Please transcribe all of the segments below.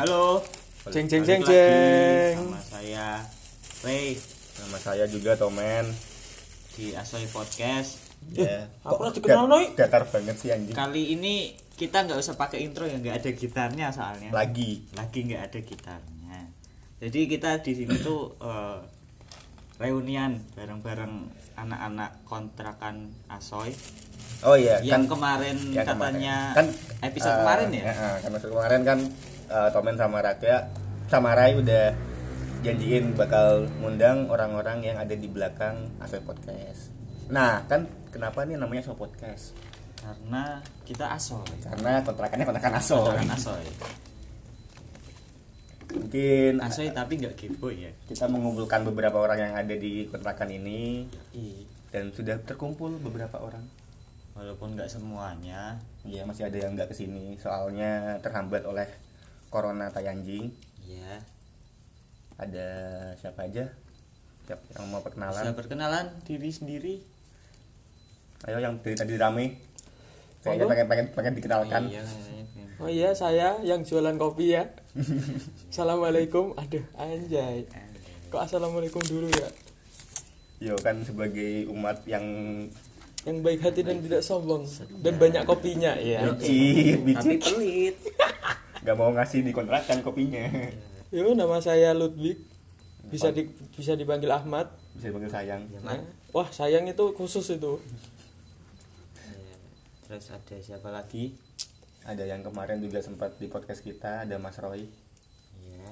Halo. Ceng, ceng, ceng, lagi ceng. Sama saya Ray Nama saya juga Tomen. di Asoy Podcast. Ya. aku Kok udah dikenal, dat- Noy. Datar banget sih anjing. Kali ini kita nggak usah pakai intro ya, nggak ada gitarnya soalnya. Lagi. Lagi nggak ada gitarnya. Jadi kita di sini tuh eh, reunian bareng-bareng anak-anak kontrakan Asoy Oh iya, yang kan kemarin yang katanya kemarin. kan episode eh, kemarin ya. eh, kan episode kemarin kan eh, Tomen sama Raja sama Rai udah janjiin bakal ngundang orang-orang yang ada di belakang Asoy Podcast. Nah, kan kenapa nih namanya Asoy Podcast? Karena kita Asoy. Karena kontrakannya kontrakan Asoy. Kontrakan Asoy. Mungkin Asoy tapi nggak kepo ya. kita mengumpulkan beberapa orang yang ada di kontrakan ini Iya. dan sudah terkumpul beberapa orang. Walaupun nggak semuanya, Iya masih ada yang nggak ke sini soalnya terhambat oleh corona tayanjing. ya Ada siapa aja? Siapa yang mau bisa perkenalan? perkenalan diri sendiri. Ayo yang dari tadi rame. Kayaknya Monggo. pengen pengen pengen dikenalkan. Iya, kayaknya pengen. Oh iya saya yang jualan kopi ya. Assalamualaikum. Aduh anjay. Kok assalamualaikum dulu ya? Yo kan sebagai umat yang Yang baik hati dan tidak sombong dan banyak kopinya ya. bicik, Tapi bicik, pelit. nggak mau ngasih di kontrakan kopinya. Yo nama saya Ludwig. Bisa di, bisa dipanggil Ahmad. Bisa dipanggil sayang. Nah, wah sayang itu khusus itu. Ya, Terus ada siapa lagi? Ada yang kemarin juga sempat di podcast kita ada Mas Roy Iya.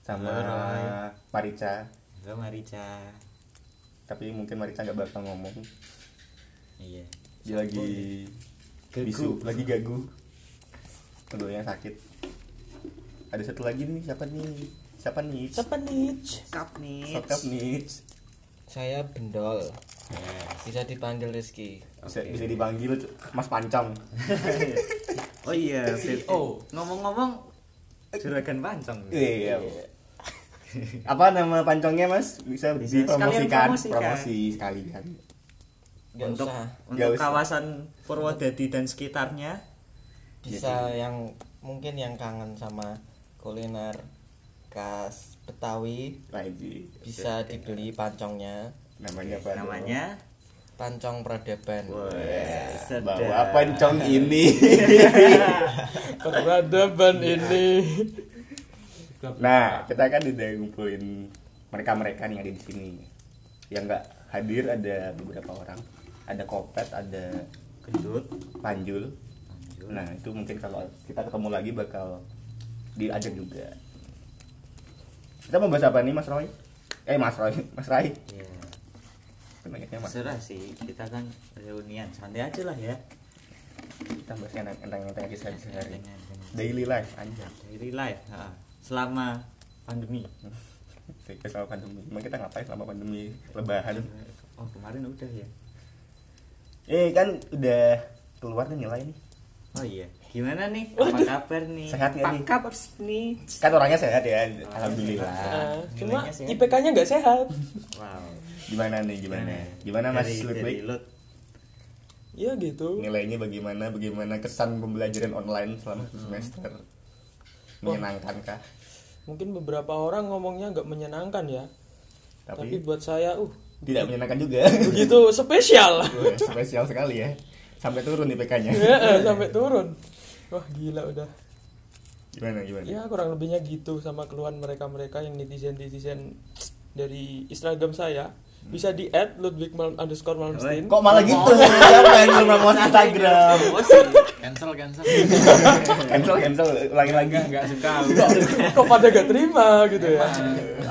sama Halo, Roy. Marica. Halo Marica. Tapi mungkin Marica nggak bakal ngomong. Iya. Dia lagi Gagu. bisu, lagi gagu. Tentunya sakit. Ada satu lagi nih, siapa nih? Siapa nih? Siapa nih? Kap nih. Sokap nih. Saya Bendol. Bisa dipanggil Rizky. Bisa, Oke. bisa dipanggil Mas Pancong. Oh iya. Oh. Ngomong-ngomong juragan pancong. Iya. Apa nama pancongnya Mas? Bisa, Bisa dipromosikan, promosi sekalian. Gak untuk usah. untuk usah. kawasan Purwodadi dan sekitarnya Bisa yang mungkin yang kangen sama kuliner khas Betawi Lagi. bisa dibeli pancongnya. Namanya apa? namanya Pancong Peradaban. Wah, sedap. Bawa pancong ini. Peradaban ini. Nah, kita kan udah ngumpulin mereka-mereka nih yang ada di sini. Yang nggak hadir ada beberapa orang. Ada Kopet, ada gendut Panjul. Nah, itu mungkin kalau kita ketemu lagi bakal diajak juga. Kita mau bahas apa nih, Mas Roy? Eh, Mas Roy, Mas Rai. Pengennya Mas. serah sih kita kan reunian santai aja lah ya Kita bahasnya tentang tentang kisah sehari. Daily life anjay. daily life ha. selama pandemi Kita selama pandemi. Emang kita ngapain selama pandemi lebaran? oh kemarin udah ya Eh, kan udah keluar nih nilai nih. oh iya gimana nih apa kabar nih Sehat nggak apa nih? kabar nih Kan orangnya sehat ya, alhamdulillah. Nah, cuma. IPK-nya nggak sehat. wow Gimana nih, gimana? Gimana Mas dari, dari Ludwig? Lut Ya gitu. Nilainya bagaimana? Bagaimana kesan pembelajaran online selama satu semester? Menyenangkan kah? Mungkin beberapa orang ngomongnya nggak menyenangkan ya. Tapi, Tapi buat saya, uh, tidak menyenangkan juga. begitu spesial. Wah, Spesial sekali ya. Sampai turun IPK-nya. Ya, sampai turun. Wah gila udah. Gimana gimana? Ya kurang lebihnya gitu sama keluhan mereka-mereka yang netizen-netizen dari Instagram saya. Bisa di add Ludwig Mal underscore Malmsteen. Kok malah gitu? Siapa yang belum promosi Instagram? Cancel cancel cancel cancel lagi. enggak enggak suka Kok pada gak terima gitu ya?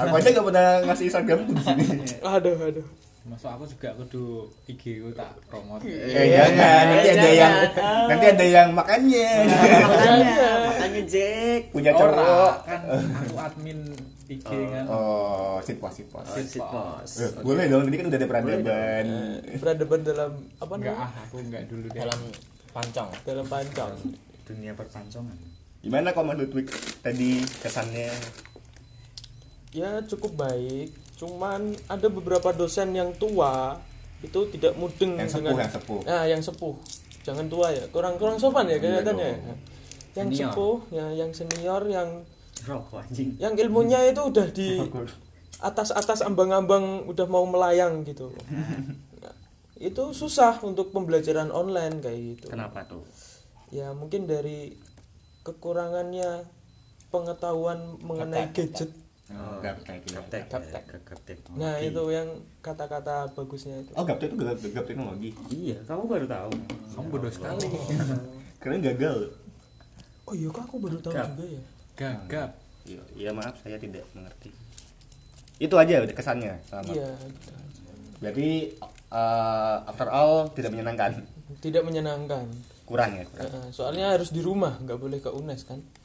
Aku aja gak pernah ngasih Instagram di sini. Aduh, aduh. Masuk aku juga kudu IG ku tak promote Eh jangan, nanti ada yang nanti ada yang makannya. makanya makanya Jack Punya cowok. kan aku admin IG kan Oh, sit pos, sit pos. Sit, pos. Eh, Boleh dong, tadi kan udah ada peradaban. Peradaban dalam apa enggak namanya? ah aku enggak dulu deh Dalam pancong. Dalam pancong. dunia perpancongan Gimana kok Mas Ludwig tadi kesannya? Ya cukup baik. Cuman ada beberapa dosen yang tua itu tidak mudeng Yang sepuh, yang sepuh. Nah, yang sepuh. Jangan tua ya. Kurang kurang sopan ya Iya kelihatannya. dong. Yang Senior. sepuh, ya yang senior yang rokok anjing yang ilmunya itu udah di atas-atas ambang-ambang udah mau melayang gitu Nah, itu susah untuk pembelajaran online kayak gitu kenapa tuh ya mungkin dari kekurangannya pengetahuan mengenai gadget Oh, gaptek ya. gaptek Gaptek. ya, gaptek nah itu yang kata-kata bagusnya itu Oh, gaptek itu gap, gap teknologi. iya kamu baru tahu Kamu bodoh sekali. Karena gagal. oh iya kok aku baru tahu Gap. juga ya Gagap. Iya, iya maaf saya tidak mengerti. Itu aja udah kesannya sama. iya gitu. Berarti uh, after all tidak menyenangkan. tidak menyenangkan Kurang ya, kurang. Heeh, soalnya harus di rumah nggak boleh ke UNES kan Oh,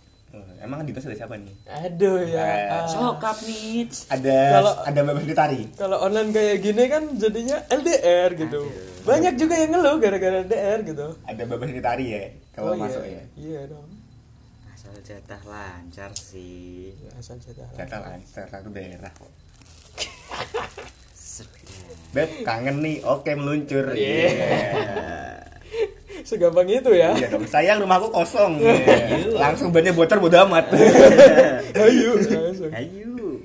emang di tas ada siapa nih? aduh ya ah. sokap nih Ada Kalau- ada bebas ditari. kalau online kayak gini kan jadinya LDR gitu banyak juga yang ngeluh gara-gara LDR gitu Ada bebas ditari ya kalau Oh, masuk iya. ya. iya dong asal jatah lancar sih Ya, asal saya tahu. Jatah lancar satu daerah. sedap Beb kangen nih, oke meluncur. Iya. Iya. Segampang itu ya. Iya dong, sayang rumahku kosong. Iya. Langsung bannya bocor bodo amat. ayo ayo.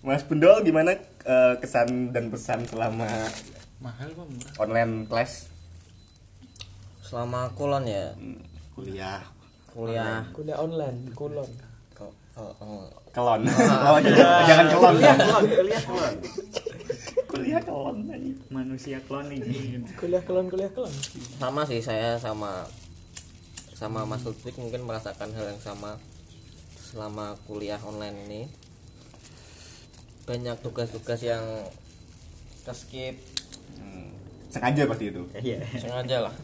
Mas Bendol gimana eh, kesan dan pesan selama Mahal apa murah? online class? Selama kulon ya? Hmm, kuliah. Kuliah. Kuliah online kulon ko- ko- kelon. Oh, jangan, jangan kelon. Kuliah klon kuliah klon kuliah kelon aja. manusia cloning kuliah kelon kuliah kelon. Sama sih saya sama sama Mas Ludwig mungkin merasakan hal yang sama selama kuliah online ini. Banyak tugas-tugas yang skip Hmm, sengaja pasti itu. Iya. Sengaja lah.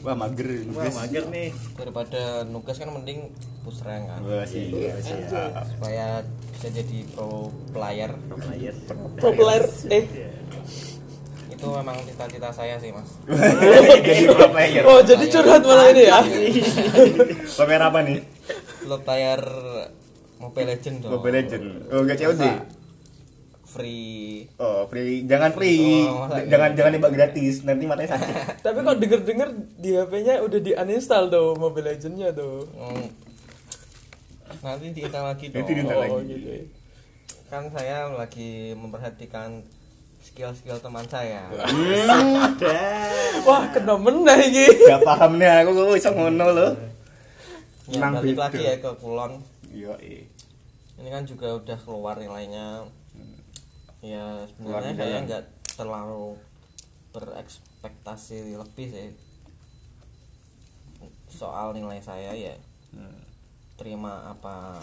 Wah mager wah nugas mager nih. Daripada nugas kan mending push rank kan. Wah sih siap. supaya bisa jadi pro player. Pro player. Pro player eh. Itu memang cita-cita saya sih mas. Jadi pro player. Oh jadi curhat malah ini ya? Pro player apa nih? Pro player Mobile Legend dong. Mobile Legend oh gak COD free. Oh free. Jangan free. Oh, masa jangan jangan nembak gratis. Nanti matanya sakit. Tapi kok denger denger di HP-nya udah di uninstall tuh Mobile Legends-nya tuh. Hmm. Nanti diintal lagi dong. Nanti diintal. oh lagi. gitu ya. kan saya lagi memperhatikan skill-skill teman saya. Wah kena meneh iki gak paham nih aku kok bisa ngono loh ya Emang balik lagi ya ke kulon. Iya ini kan juga udah keluar nilainya. Ya Keluar sebenarnya saya jalan. nggak terlalu berekspektasi lebih sih soal nilai saya ya. Hmm. Terima apa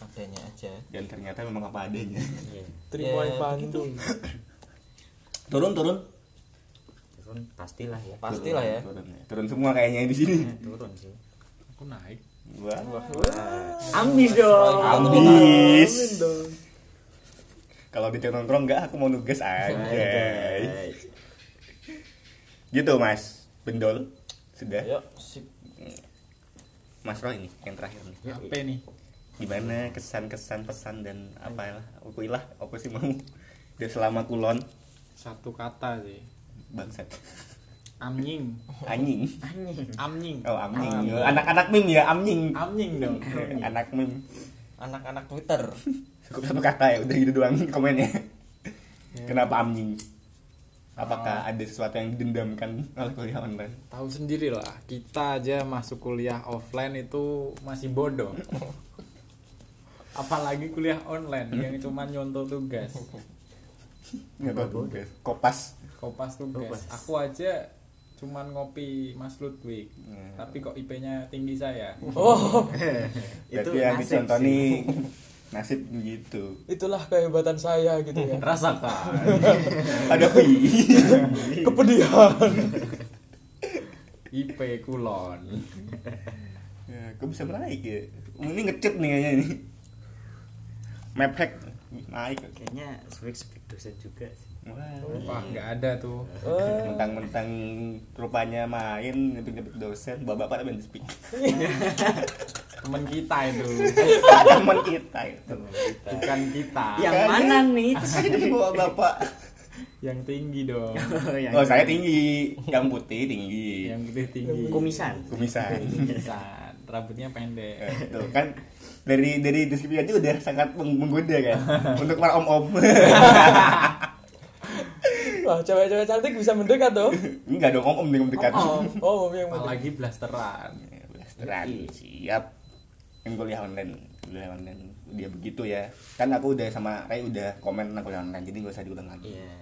adanya aja. Dan ternyata memang apa adanya. Iya. Terima Ya, yang Bandung turun turun. Turun pastilah ya. Pastilah ya. Turun, turun. Semua kayaknya di sini. Turun sih. Aku naik. wah. Ambis dong. Ambis. Dong. Kalau di nongkrong enggak aku mau nugas aja. Gitu mas. Bendol sudah? Yuk sip mas Roy ini yang terakhir nih. HP nih. gimana kesan kesan pesan dan apalah aku ilah apa sih mau? Dia selama kulon. Satu kata sih. bangsat. Amnying. anjing Amnying. oh amnying. Anak-anak meme ya amnying. Amnying dong. anak meme. Anak-anak Twitter. Cukup satu kata ya udah gitu doang komennya. Kenapa amnying apakah ada sesuatu yang didendamkan oleh kuliah online Tahu sendiri lah, kita aja masuk kuliah offline itu masih bodoh. Apalagi kuliah online yang cuma nyontoh tugas. nggak tahu tugas kopas Kopas tugas. Kopas. Aku aja cuman ngopi Mas Ludwig. Hmm. Tapi kok IP-nya tinggi saya. oh itu yang nasib dicontoni sih. nasib gitu. Itulah kehebatan saya gitu ya. Rasakan. ada pi kepedihan. IP kulon. ya, kok bisa naik ya? Ini ngecip nih kayaknya ini. Map hack. Naik. Kayaknya speak speak dosen juga sih Wah, nggak ada tuh. Mentang-mentang rupanya main ngepik-ngepik dosen bapak-bapak tapi speak. Temen kita itu. teman kita itu. Bukan kita. yang mana nih? Di bawah bapak. Yang tinggi dong. Yang- oh saya tinggi. Yang putih tinggi. Yang putih tinggi. kumisan. Kumisan. Kumisan. rambutnya pendek. Eh, Tuh kan dari dari deskripsi aja udah sangat meng- menggoda kan. Untuk para om om Wah, cewek-cewek cantik bisa mendekat tuh. enggak dong om om yang mendekat. Oh, oh, yang mendekat. apalagi blasteran. Ya, blasteran siap. Yang kuliah online kuliah online dia begitu ya. Kan aku udah sama Ray udah komen tentang kuliah online jadi gak usah diulang lagi. Iya.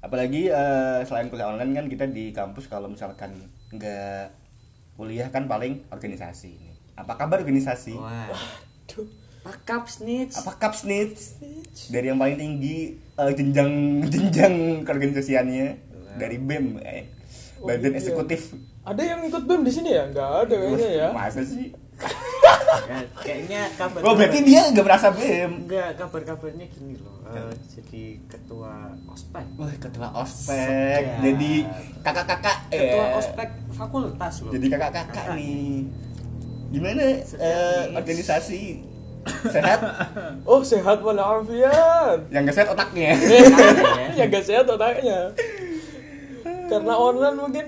apalagi eh, selain kuliah online kan kita di kampus kalau misalkan nggak kuliah kan paling organisasi ini. Apa kabar organisasi Wah. Pakap snitch. apa kapsnitz dari yang paling tinggi eh, jenjang jenjang keorganisasiannya dari BEM eh. Oh, badan iya. eksekutif Ada yang ikut BEM di sini ya? Enggak ada kayaknya ya. masa sih Ya, kayaknya kabar oh berarti dia nggak merasa BEM enggak kabar-kabarnya gini loh. eh, jadi ketua ospek. Wah, ketua ospek, jadi kakak-kakak, Ketua eh, ospek fakultas loh. jadi kakak-kakak nih. Gimana Sedap eh, nih. organisasi sehat? Oh, sehat walafiat. Yang nggak sehat otaknya. ya gak sehat otaknya. Karena online mungkin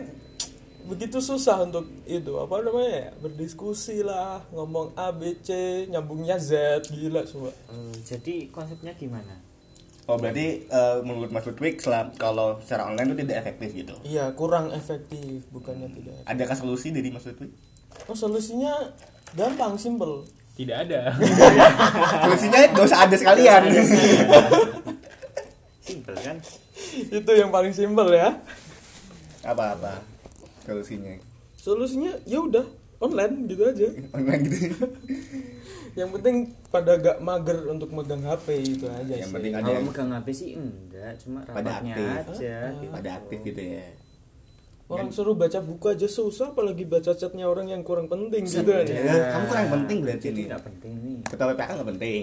begitu susah untuk itu apa namanya ya berdiskusi lah ngomong A B C nyambungnya Z gila semua Eh, jadi konsepnya gimana? Oh berarti eh, menurut Mas Ludwig kalau secara online itu tidak efektif gitu. iya kurang efektif bukannya tidak Adakah solusi dari Mas Ludwig? oh solusinya gampang simple tidak ada Solusinya gak usah ada sekalian. Simpel kan? itu yang paling simple ya Apa-apa solusinya? solusinya ya udah online gitu aja Online gitu. yang penting pada gak mager untuk megang HP itu aja Yang sih. penting ada Kalau yang megang HP sih enggak, cuma Pada rapatnya aktif. aja. gitu. pada aktif gitu ya. Orang suruh baca buku aja susah apalagi baca chatnya orang yang kurang penting gitu Sedap. aja Ya, kamu kurang penting berarti Jadi nih. nggak penting nih. Ketua PPK nggak penting.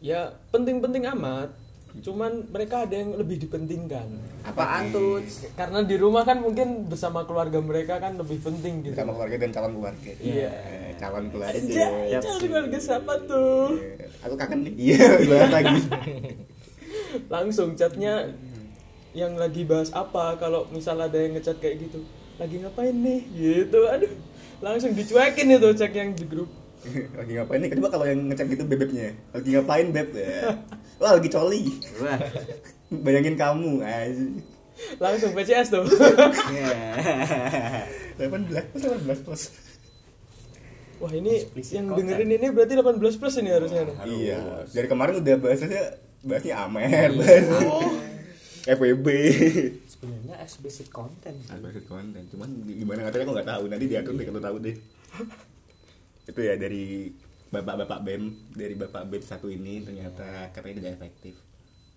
ya penting-penting amat cuman mereka ada yang lebih dipentingkan Apaan tuh? karena di rumah kan mungkin bersama keluarga mereka kan lebih penting gitu Sama keluarga dan calon keluarga. Iya. Eh, calon keluarga. Anjay, Yap. calon keluarga siapa tuh Eh, Aku kangen nih. Iya, lagi. langsung chatnya yang lagi bahas apa kalau misal ada yang ngechat kayak gitu lagi ngapain nih gitu aduh langsung dicuekin itu cek yang di grup lagi ngapain nih? Kedua kalau yang ngecek gitu bebeknya. Lagi ngapain beb? Ya. Wah, lagi coli. Wah. Bayangin kamu, anjing. langsung PCS tuh Ya. 18 plus 18 plus. wah ini Explicit yang content. dengerin ini berarti 18 plus ini harusnya nih. Iya. Dari kemarin udah bahasnya bahasnya Amer, bahas FWB. Sebenarnya explicit content. Bahas konten, cuman gimana ngaturnya aku nggak tahu. Nanti diatur deh kalau tahu deh. Itu ya dari bapak-bapak BEM, dari bapak BEM satu ini ternyata katanya tidak efektif.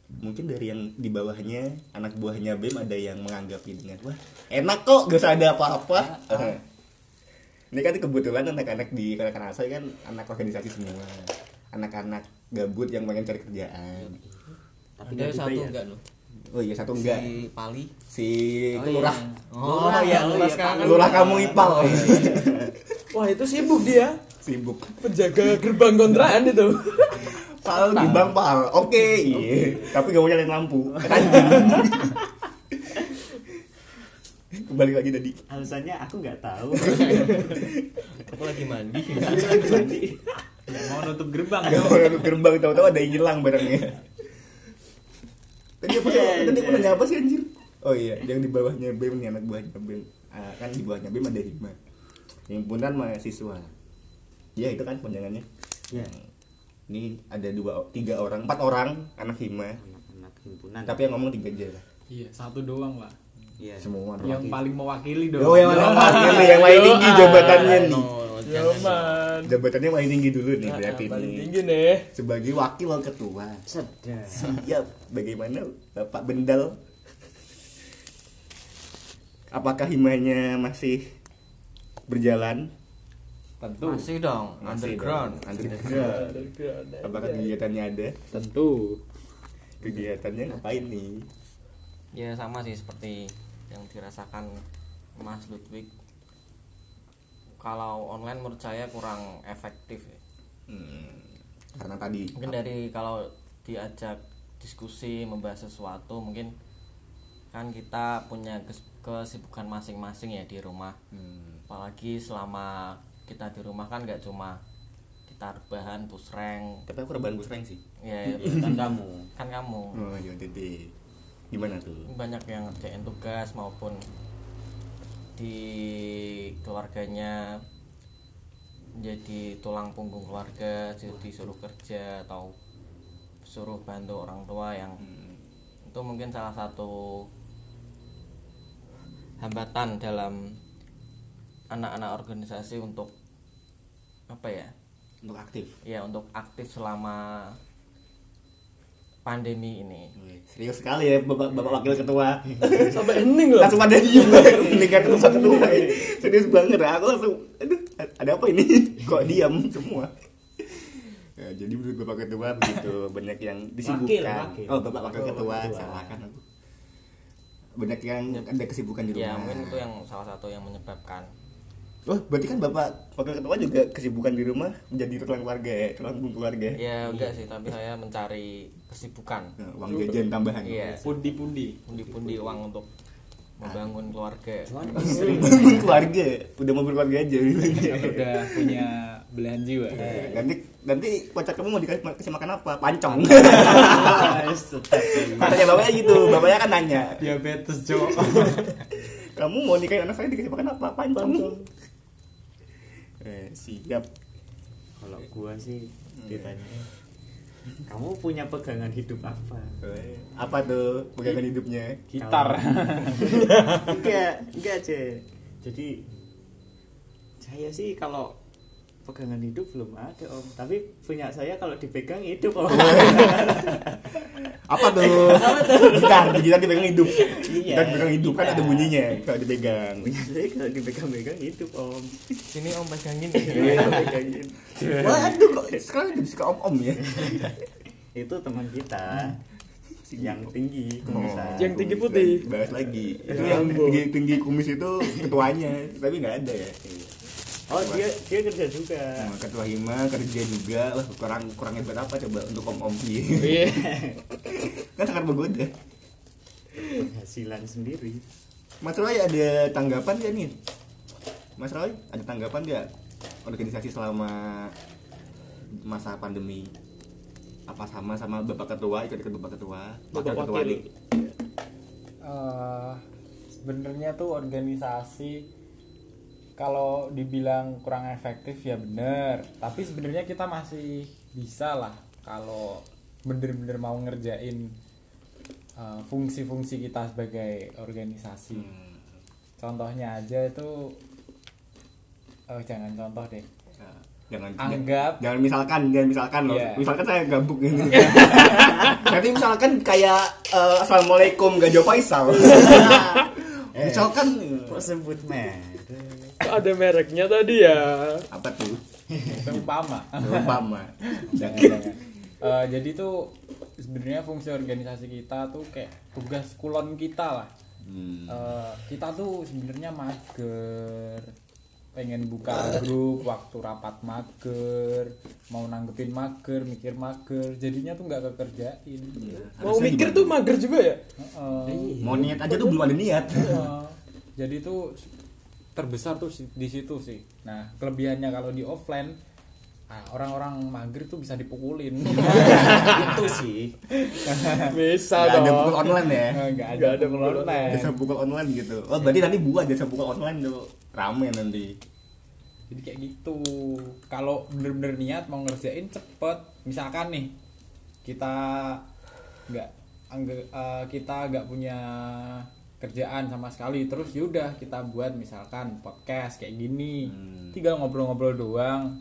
Mungkin dari yang di bawahnya anak buahnya BEM ada yang menganggapnya dengan wah enak kok gak usah ada apa-apa. Ini kan kebetulan anak-anak di kanak saya kan anak organisasi semua. Anak-anak gabut yang pengen cari kerjaan. Tapi ada nggak satu enggak loh Oh iya satu enggak. si Pali Si Oh, itu lurah. oh iya lurah sekarang kan Lurah kamu ipal. wah itu sibuk dia Sibuk. penjaga gerbang kontrakan itu Pal di bang pal. Oke, iya. Tapi gak mau nyalain lampu. Anjing. Kembali lagi tadi. Alasannya aku nggak tahu. aku lagi mandi nggak mau nutup gerbang Gak mau nutup gerbang tahu-tahu ada yang hilang barangnya. Tadi apa sih? Tadi aku nanya apa sih anjir? Oh iya, yang di bawahnya BEM nih anak buahnya BEM. Ah, kan di bawahnya BEM ada Hima. Himpunan mahasiswa. Ya itu kan panjangannya. Ya. Ini ada dua, tiga orang, empat orang anak Hima. Anak-anak himpunan. Tapi yang ngomong tiga aja lah. iya satu doang lah Iya. Semua yang paling mewakili dong Oh yang mana wakil nih, yang paling tinggi jabatannya nih. Jangan. Yoman Jabatannya paling tinggi dulu nih berarti Ah, paling nih. tinggi nih Sebagai wakil ketua. Sedap. Siap. Bagaimana Bapak Bendal? Apakah himanya masih berjalan? tentu masih dong Masih underground dong, Underground. Apakah kegiatannya ada? tentu Kegiatannya ngapain nih? ya sama sih seperti yang dirasakan Mas Ludwig kalau online menurut saya kurang efektif ya. Hmm, karena tadi mungkin dari kalau diajak diskusi membahas sesuatu mungkin kan kita punya kes- kesibukan masing-masing ya di rumah Hmm, apalagi selama kita di rumah kan nggak cuma kita rebahan pusreng Tapi aku rebahan busreng sih. ya kan kamu kan kamu Oh, ya deh. Gimana tuh? banyak yang ngerjain tugas maupun di keluarganya jadi tulang punggung keluarga jadi disuruh kerja atau suruh bantu orang tua yang itu mungkin salah satu hambatan dalam anak-anak organisasi untuk apa ya Untuk aktif. ya untuk aktif selama pandemi ini Serius sekali ya Bapak, Bapak Wakil Ketua. sampai hening loh langsung ada diem mendengar ketua ketua ini. Serius banget. Aku langsung, aduh, ada apa ini? Kok diam semua? Ya, jadi menurut Bapak Ketua begitu banyak yang disibukkan. wakil. Oh, Bapak Wakil Oh, Ketua, Wakil Ketua. salah kan aku. Banyak yang ada kesibukan di rumah. ya mungkin itu yang salah satu yang menyebabkan Oh, berarti kan Bapak Wakil Ketua juga kesibukan di rumah menjadi tulang keluarga ya, tulang punggung keluarga. ya enggak sih tapi saya mencari kesibukan Nah, uang jajan tambahan. iya Pundi-pundi. pundi-pundi uang untuk membangun keluarga cuman Bangun keluarga, udah mau berkeluarga aja. Kan udah punya belahan jiwa. nanti nanti kocak kamu mau dikasih kasih makan apa? Pancong. Katanya bapaknya gitu, bapaknya kan nanya. Diabetes, Cok. Kamu mau nikahin anak saya dikasih makan apa? Pancong. Eh, siap. kalau gua sih ditanya kamu punya pegangan hidup apa Eh, Apa tuh pegangan hidupnya? Gitar. enggak enggak aja jadi saya sih kalau pegangan hidup belum ada om tapi punya saya kalau dipegang hidup om Apa tuh? Gitar, gitar dipegang hidup. Iya. Gitar dipegang hidup kan ada bunyinya kalau dipegang. punya saya kalau dipegang-pegang hidup om sini om pegangin Iya, pegangin. Waduh, kok sekarang jadi suka om-om ya? itu teman kita yang tinggi kumisan. Yang tinggi putih. Bahas lagi. Itu Ya, yang tinggi, tinggi kumis itu ketuanya, tapi nggak ada ya. Oh dia dia kerja juga Nah, ketua hima kerja juga, wah kurang kurang hebat apa coba untuk om om iya kan sangat menggoda. penghasilan sendiri Mas Roy ada tanggapan gak nih? Mas Roy ada tanggapan gak organisasi selama masa pandemi? Apa sama sama bapak ketua ikut ikut bapak ketua? Bapak ketua wakil. nih? Eh, sebenarnya tuh organisasi kalau dibilang kurang efektif ya bener tapi sebenarnya kita masih bisa lah kalau bener-bener mau ngerjain eh, fungsi-fungsi kita sebagai organisasi contohnya aja itu eh, jangan contoh deh Nah, Jangan Anggap. jangan misalkan jangan misalkan loh. Iya. Misalkan saya gabuk ini. Nanti misalkan kayak eh, assalamualaikum gak jawab Faisal. misalkan sebut merek ada mereknya tadi ya apa tuh? umpama Umpama. jangan jangan Eh, jadi tuh sebenarnya fungsi organisasi kita tuh kayak tugas kulon kita lah Hmm. Eh, kita tuh sebenarnya mager pengen buka grup waktu rapat mager mau nanggepin mager mikir mager jadinya tuh nggak kekerjain Mau Harusnya mikir gimana? tuh mager juga ya Heeh. Mau niat aja tuh belum ada niat. Iya. jadi tuh terbesar tuh di situ sih nah kelebihannya kalau di offline ah, orang-orang mager tuh bisa dipukulin itu sih Bisa Gak ada dong pukul online ya. nggak ada, Nggak ada pukul pukul online. Jasa pukul online gitu. Oh berarti nanti buat jasa pukul online tuh rame nanti. jadi kayak gitu kalau bener-bener niat mau ngerjain cepet misalkan nih kita nggak eh, kita nggak punya kerjaan sama sekali terus yaudah kita buat misalkan podcast kayak gini Hmm. tinggal ngobrol-ngobrol doang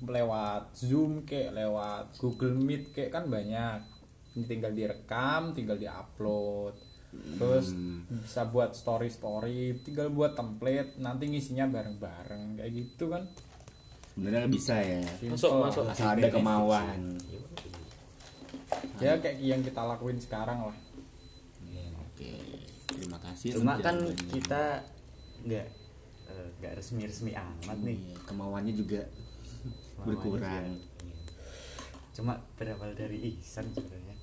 lewat zoom kayak lewat google meet kayak kan banyak ini tinggal direkam tinggal diupload terus bisa buat story story tinggal buat template nanti ngisinya bareng-bareng kayak gitu kan Sebenarnya bisa ya. Masuk, Simple. masuk. Asal ada kemauan. ya kayak yang kita lakuin sekarang lah Oke. Terima kasih. cuma kan kita nggak eh, nggak resmi-resmi amat nih Iya, kemauannya juga Selamanya berkurang. juga. Iya. cuma berawal dari Ihsan sebenarnya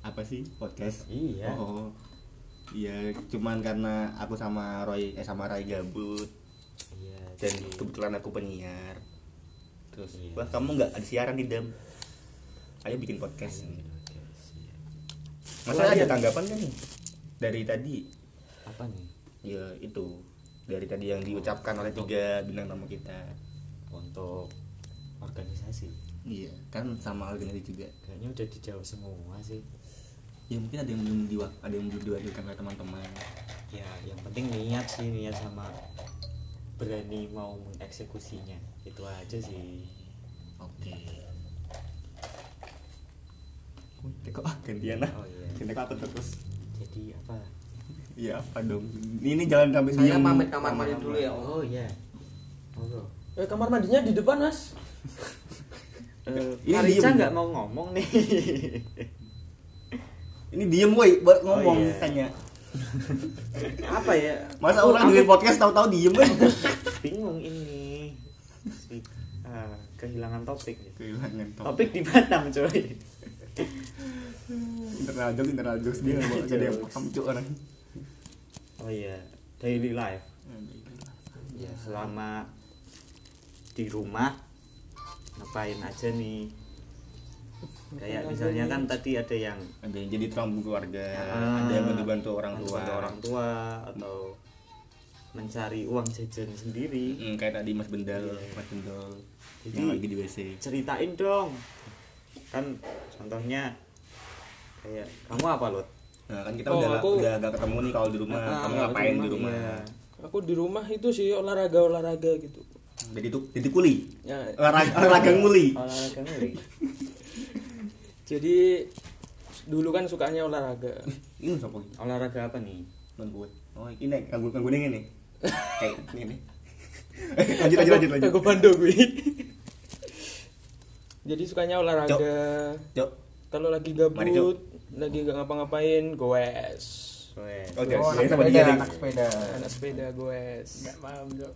Apa sih podcast? iya Oh. Iya, cuman karena aku sama Roy eh sama Rai gabut. iya dan jadi- kebetulan aku penyiar terus Iya. wah kamu nggak ada siaran di dam ayo bikin podcast masa ada tanggapan kan nih dari tadi. Apa nih? Ya itu. Dari tadi yang diucapkan oleh tiga bintang tamu kita. Untuk organisasi? Iya kan sama organisasi juga. Kayaknya udah dijawab semua sih. Ya mungkin ada yang belum diwa ada yang belum diwakilkan oleh teman-teman. Ya yang penting niat sih niat sama berani mau mengeksekusinya. Itu aja sih. Oke. Kok ah, gantian lah? Oh, iya. Kok aku terus jadi apa? Iya apa dong? Ini jalan sampai saya diem. pamit kamar mandi dulu ya om. Oh iya. Oh Eh kamar mandinya di depan mas. uh, Ini Marica nggak mau ngomong nih. Ini diem woi buat ngomong iya. tanya. Apa ya? Masa Aku- orang dengerin podcast tahu-tahu diem kan bingung ini. Si- ah, kehilangan topik. Kehilangan topik. Topik di Batam coy internal jokes internal jokes dia nggak mau jadi yang paham cuk orang. Oh iya daily life. Ya selama di rumah ngapain aja nih? Kayak misalnya kan tadi ada yang ada yang jadi terampung keluarga Ah, ada yang dibantu orang tua. membantu orang tua atau mencari uang jajan sendiri. Hmm, kayak tadi mas bendal Iya. mas bendal Jadi- yang lagi di wc ceritain dong. Kan contohnya kayak kamu apa lot nah kan kita Oh, udah aku- udah gak ketemu nih kalau di rumah. Ah, kamu ngapain di rumah Iya. Aku di rumah itu sih olahraga olahraga gitu. jadi tuh jadi kuli? Ya, olahraga olahraga nguli? Olahraga ngeri jadi dulu kan sukanya olahraga. ini siapa ini? Olahraga apa nih? Non gue oh ini nganggur nganggur ini nih. Kayak ini nih. Lanjut lanjut lanjut lanjut. Aku bando gue. Jadi sukanya olahraga. Cok. Kalau lagi gabut, lagi gak ngapa-ngapain, goes. Oh Oh, anak sama sepeda, dia anak sepeda. Anak sepeda goes. Enggak paham, Jok.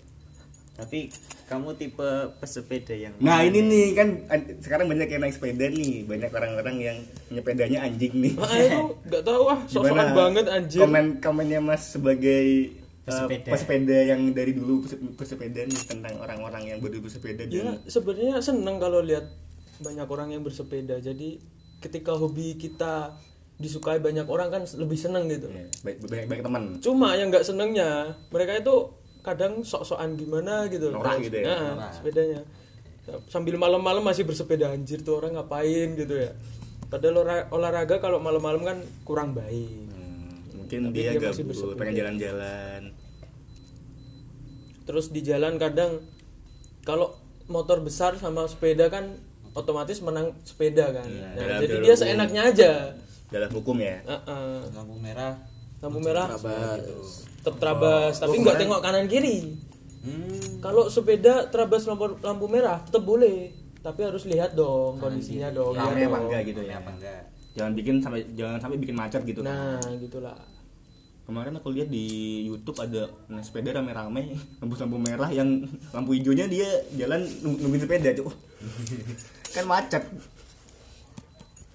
tapi kamu tipe pesepeda yang Nah mana ini nih kan an- sekarang banyak yang naik sepeda nih banyak orang-orang yang nyepedanya anjing nih. Ah, itu gak tahu ah, sok-sokan Gimana banget anjir. Komen komennya Mas sebagai uh, Pesepeda. pesepeda yang dari dulu pese- pesepeda nih tentang orang-orang yang baru bersepeda Ya, dan sebenarnya seneng kalau lihat banyak orang yang bersepeda. Jadi ketika hobi kita disukai banyak orang kan lebih seneng gitu. ya, baik banyak banyak teman. Cuma yang nggak senengnya mereka itu kadang sok-sokan gimana gitu. Norak Kayak- gitu ya? Nah, sepedanya. Sambil malam-malam masih bersepeda anjir tuh orang ngapain gitu ya. Padahal olahra- olahraga kalau malam-malam kan kurang baik. Hmm, mungkin Tapi dia, dia gabut bersepeda. pengen jalan-jalan. Terus di jalan kadang kalau motor besar sama sepeda kan otomatis menang sepeda kan. Iya, Nah, dalam- jadi dalam dia hukum. seenaknya aja. Dalam hukum ya. Heeh. lampu merah lampu merah Terabas. tetap terabas tapi nggak tengok kanan kiri hmm kalau sepeda terabas lampu, lampu merah tetap boleh tapi harus lihat dong kondisinya dong Rame lihat apa dong. enggak gitu ya. apa enggak Jangan bikin sampai jangan sampai bikin macet gitu nah kan. gitulah Kemarin aku lihat di YouTube ada naik sepeda rame-rame lampu-lampu merah yang lampu hijaunya dia jalan nung- nungguin sepeda tuh. kan macet.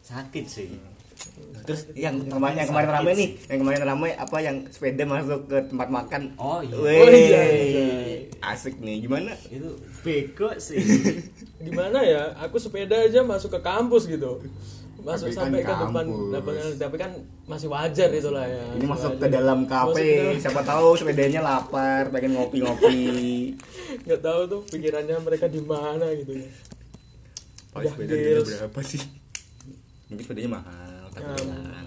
sakit sih Terus yang kemarin yang kemarin rame nih, yang kemarin rame apa yang sepeda masuk ke tempat makan. Oh, iya. Weh, Oh, iya, iya. Asik nih. Gimana? itu bego sih di mana ya aku sepeda aja masuk ke kampus gitu masuk Tapi kan sampai ke depan lapangan tapi kan masih wajar itu lah ya Ini masuk ke dalam kafe, dalam- siapa tahu sepedanya lapar, pengen ngopi-ngopi. nggak tahu tuh pikirannya mereka di mana gitu ya Oh, berapa sih? Mungkin sepedanya mahal, tapi Ya, mahal.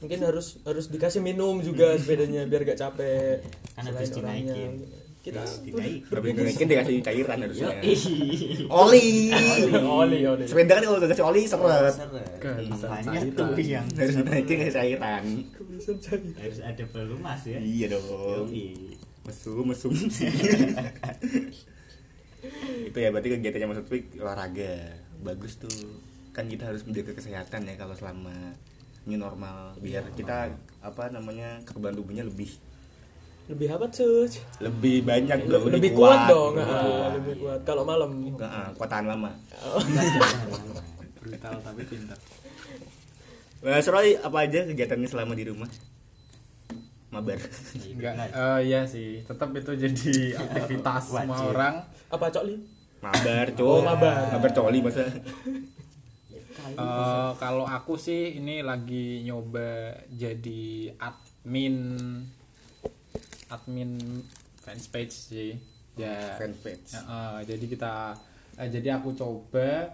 mungkin harus harus dikasih minum juga sepedanya biar gak capek Kan orangnya. dinaikin. Kita. Tapi mungkin dikasih cairan harusnya. Oli. oli oli Sepeda kan kalau udah kasih oli seret. Makanya tuh yang Harus dinaikin kasih cairan. Harus ada pelumas ya Iya dong. Mesum, mesum. itu ya berarti kegiatannya Lutfi olahraga. Bagus tuh. Kan kita harus menjaga kesehatan ya kalau selama new normal biar kita apa namanya kekebalan tubuhnya lebih lebih apa cuy lebih banyak dong, lebih, kuat, dong. Lebih ah, kuat. lebih kuat. Kalau malam? Nah, kuat tahan lama. brutal tapi pintar. Nah, Roy, apa aja kegiatannya selama di rumah? mabar. Enggak eh iya sih. Tetap itu jadi aktivitas semua Wajib. orang. Apa cok li? Mabar cok Oh, mabar. mabar coli masa Eh, kalau aku sih ini lagi nyoba jadi admin admin fanpage sih. Ya. Fanpage. eh, jadi kita eh, jadi aku coba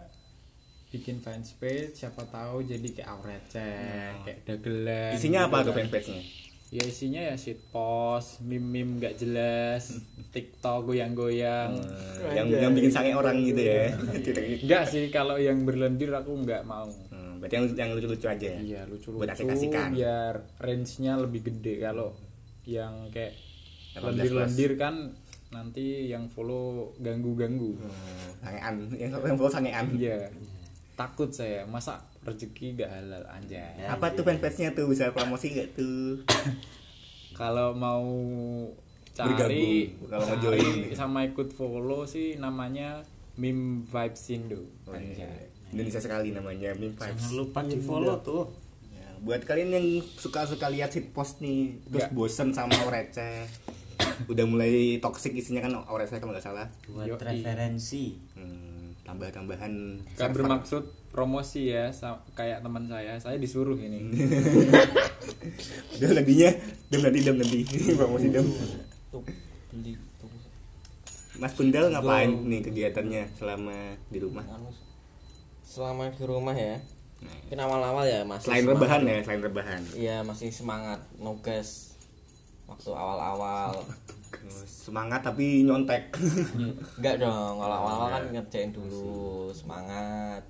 bikin fanpage siapa tahu jadi kayak receh kayak dagelan isinya gitu apa tuh kan. fanpage nya ya isinya ya shit post meme meme gak jelas tiktok goyang-goyang. Yang yang bikin sange orang gitu ya. Enggak sih kalau yang berlendir aku nggak mau. Hmm, berarti yang yang lucu-lucu aja ya? Iya lucu-lucu Buat asik-asikan. biar range-nya lebih gede. Kalau yang kayak 18 lendir-lendir kan nanti yang follow ganggu-ganggu. Hmm, sangean yang yang follow sangean Iya. Takut saya masa rezeki gak halal anjay. apa tuh fanpage nya tuh bisa promosi gak tuh Kalau mau cari Bergabung, kalau mau join. sama ikut follow sih namanya Mim Vibes Indo. Oh, Anjay. iya. Indonesia sekali namanya Meme Vibes Jangan lupa di follow tuh. Ya, buat kalian yang suka-suka lihat hit post nih terus Nggak. bosen sama receh udah mulai toxic isinya kan receh kalau nggak salah Buat Yoi. referensi. hmm, tambah-tambahan Gak bermaksud promosi ya kayak teman saya. Saya disuruh ini. udah nantinya dem nanti dem nanti promosi dem Mas Pundal ngapain Go. nih kegiatannya selama di rumah selama di rumah ya Nah, mungkin awal-awal ya masih selain semangat. rebahan ya selain rebahan iya masih semangat nugas waktu awal-awal. Semangat tapi nyontek. Enggak dong kalau awal-awal kan ngerjain dulu semangat.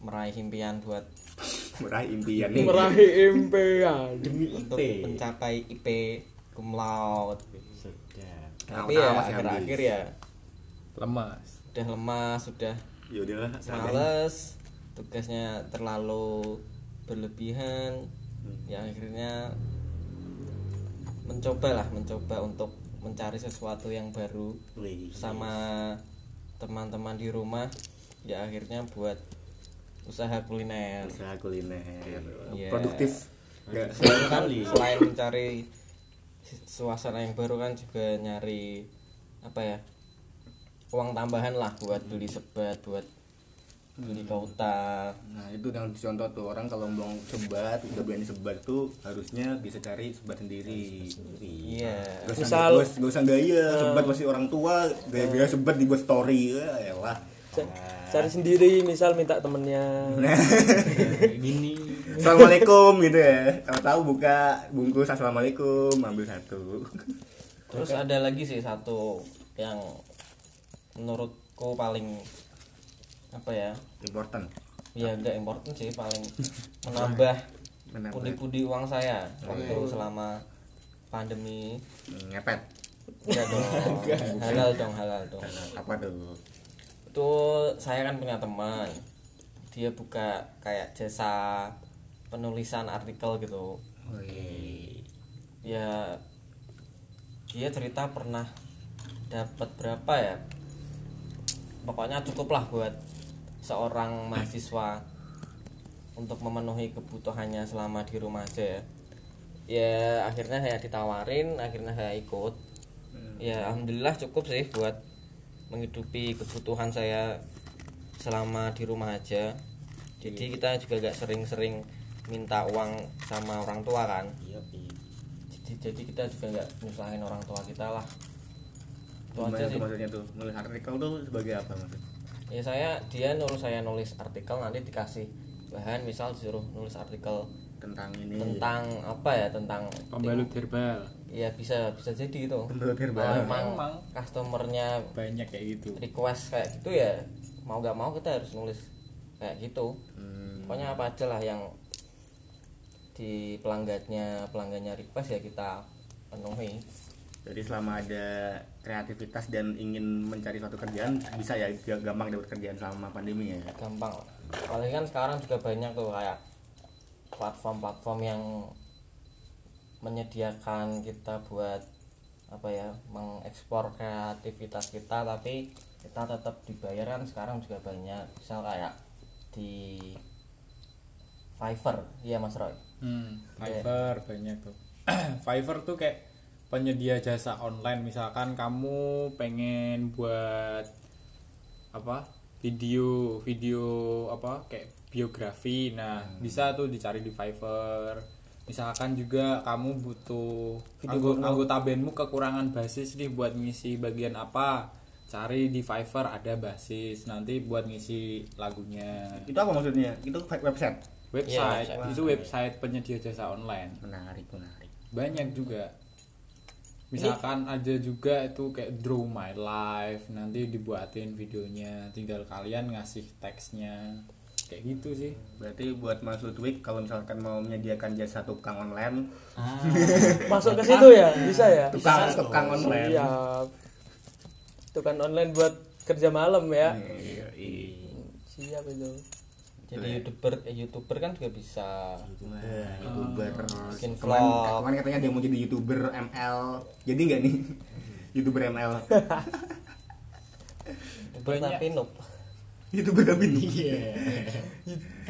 Meraih impian buat meraih impian nih. Meraih impian. Demi untuk IP. mencapai IP cum laude. Sudah. tapi ya akhir-akhir ya. Lemas. udah lemas sudah ya males. Tugasnya terlalu berlebihan. Hmm. ya akhirnya mencoba lah mencoba untuk mencari sesuatu yang baru Wih. sama teman-teman di rumah. Ya akhirnya buat usaha kuliner. Usaha kuliner. Iya. produktif. Nggak- Selain kan selain mencari suasana yang baru kan juga nyari apa ya uang tambahan lah buat beli sebat buat beli kauta Nah itu yang dicontoh tuh orang kalau mau sebat udah berani sebat tuh harusnya bisa cari sebat sendiri. iya Gak usah, Misal- gak usah, gak usah gaya sebat masih orang tua gaya-gaya sebat dibuat story ya elah. Ca- cari sendiri misal minta temennya Gini. Assalamualaikum gitu ya. Tahu-tahu buka bungkus assalamualaikum ambil satu. terus ada lagi sih satu yang menurutku paling apa ya? Important. ya enggak important sih paling menambah pudi-pudi uang saya waktu selama pandemi. Ngepet. enggak dong. Halal dong halal dong. Apa tuh? itu saya kan punya teman. Dia buka kayak jasa penulisan artikel gitu. Wih. ya dia cerita pernah dapat berapa ya? Pokoknya cukup lah buat seorang mahasiswa untuk memenuhi kebutuhannya selama di rumah aja ya. Ya akhirnya saya ditawarin akhirnya saya ikut. Ya alhamdulillah cukup sih buat menghidupi kebutuhan saya selama di rumah aja. Jadi kita juga gak sering-sering minta uang sama orang tua kan? Iya, Pi. jadi, jadi kita juga nggak nyusahin orang tua kita lah. Itu Gimana aja sih. maksudnya tuh? Nulis artikel tuh sebagai apa maksudnya? Ya saya dia nyuruh saya nulis artikel nanti dikasih bahan misal disuruh nulis artikel Tentang ini. tentang apa ya tentang Pembalut herbal. ya bisa bisa jadi itu Pembalut herbal. kalau emang Emang. customernya Banyak kayak gitu. request kayak gitu ya mau gak mau kita harus nulis kayak gitu Hmm. pokoknya apa aja lah yang di pelanggannya pelanggannya request ya kita penuhi Jadi selama ada kreativitas dan ingin mencari suatu kerjaan bisa ya gampang dapat kerjaan selama pandemi ya. gampang. Apalagi kan sekarang juga banyak tuh kayak platform-platform yang menyediakan kita buat apa ya mengekspor kreativitas kita tapi kita tetap dibayar kan sekarang juga banyak. Misal kayak di Fiverr. Iya Mas Roy? Hmm, Fiverr banyak tuh. Fiverr tuh kayak penyedia jasa online. Misalkan kamu pengen buat apa video video apa kayak biografi. Nah bisa tuh dicari di Fiverr. Misalkan juga kamu butuh anggo- anggota bandmu kekurangan basis nih buat ngisi bagian apa cari di Fiverr ada basis. Nanti buat ngisi lagunya. Itu apa maksudnya? Itu website? Website. Website. itu website penyedia jasa online. Menarik menarik. Banyak juga misalkan ada juga itu kayak draw my life nanti dibuatin videonya tinggal kalian ngasih teksnya kayak gitu sih berarti buat Mas Ludwig kalau misalkan mau menyediakan jasa tukang online Ah, Masuk ke situ ya, bisa ya? tukang tukang online Siap. Tukang online buat kerja malam ya. Iya, iya. Siap itu. Jadi youtuber eh, youtuber kan juga bisa. Youtuber. Bikin kemarin, vlog. kemarin katanya dia mau jadi youtuber ML jadi nggak nih? Youtuber ML youtuber tapi noob. Youtuber tapi nih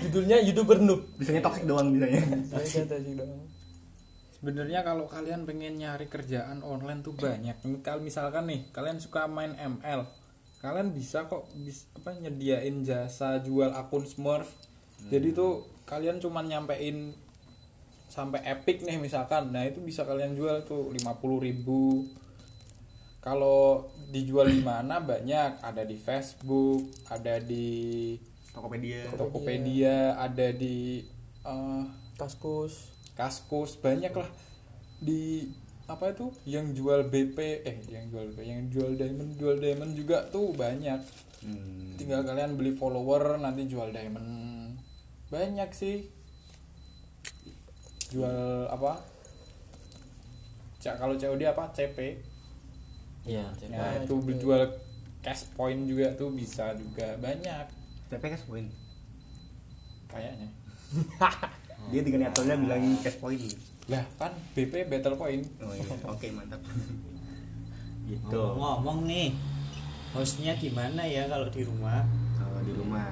Judulnya YouTuber noob. bisanya toxic doang bisanya. Saya kata sih dong. sebenarnya kalau kalian pengen nyari kerjaan online tuh banyak. Kalau misalkan nih kalian suka main ML kalian bisa kok bis, apa nyediain jasa jual akun Smurf. Jadi tuh kalian cuman nyampein sampai epic nih misalkan. Nah itu bisa kalian jual tuh 50.000 ribu. Kalau dijual di mana? Banyak. Ada di Facebook ada di Tokopedia. Tokopedia ada di eh, Kaskus. Kaskus. Banyak lah. Di apa itu? Yang jual BP eh yang jual BP yang jual diamond jual diamond juga tuh banyak. Hmm. tinggal kalian beli follower nanti jual diamond. Banyak sih. Jual apa? Cak kalau COD apa? CP iya ya itu jual cash point juga tuh bisa juga banyak. Tapi cash point? Kayaknya. Dia dengan aturannya bilang cash point lah kan BP battle point. Oh iya. Oke mantap. Gitu. Ngomong-ngomong nih hostnya gimana ya kalau di rumah? Kalau di rumah?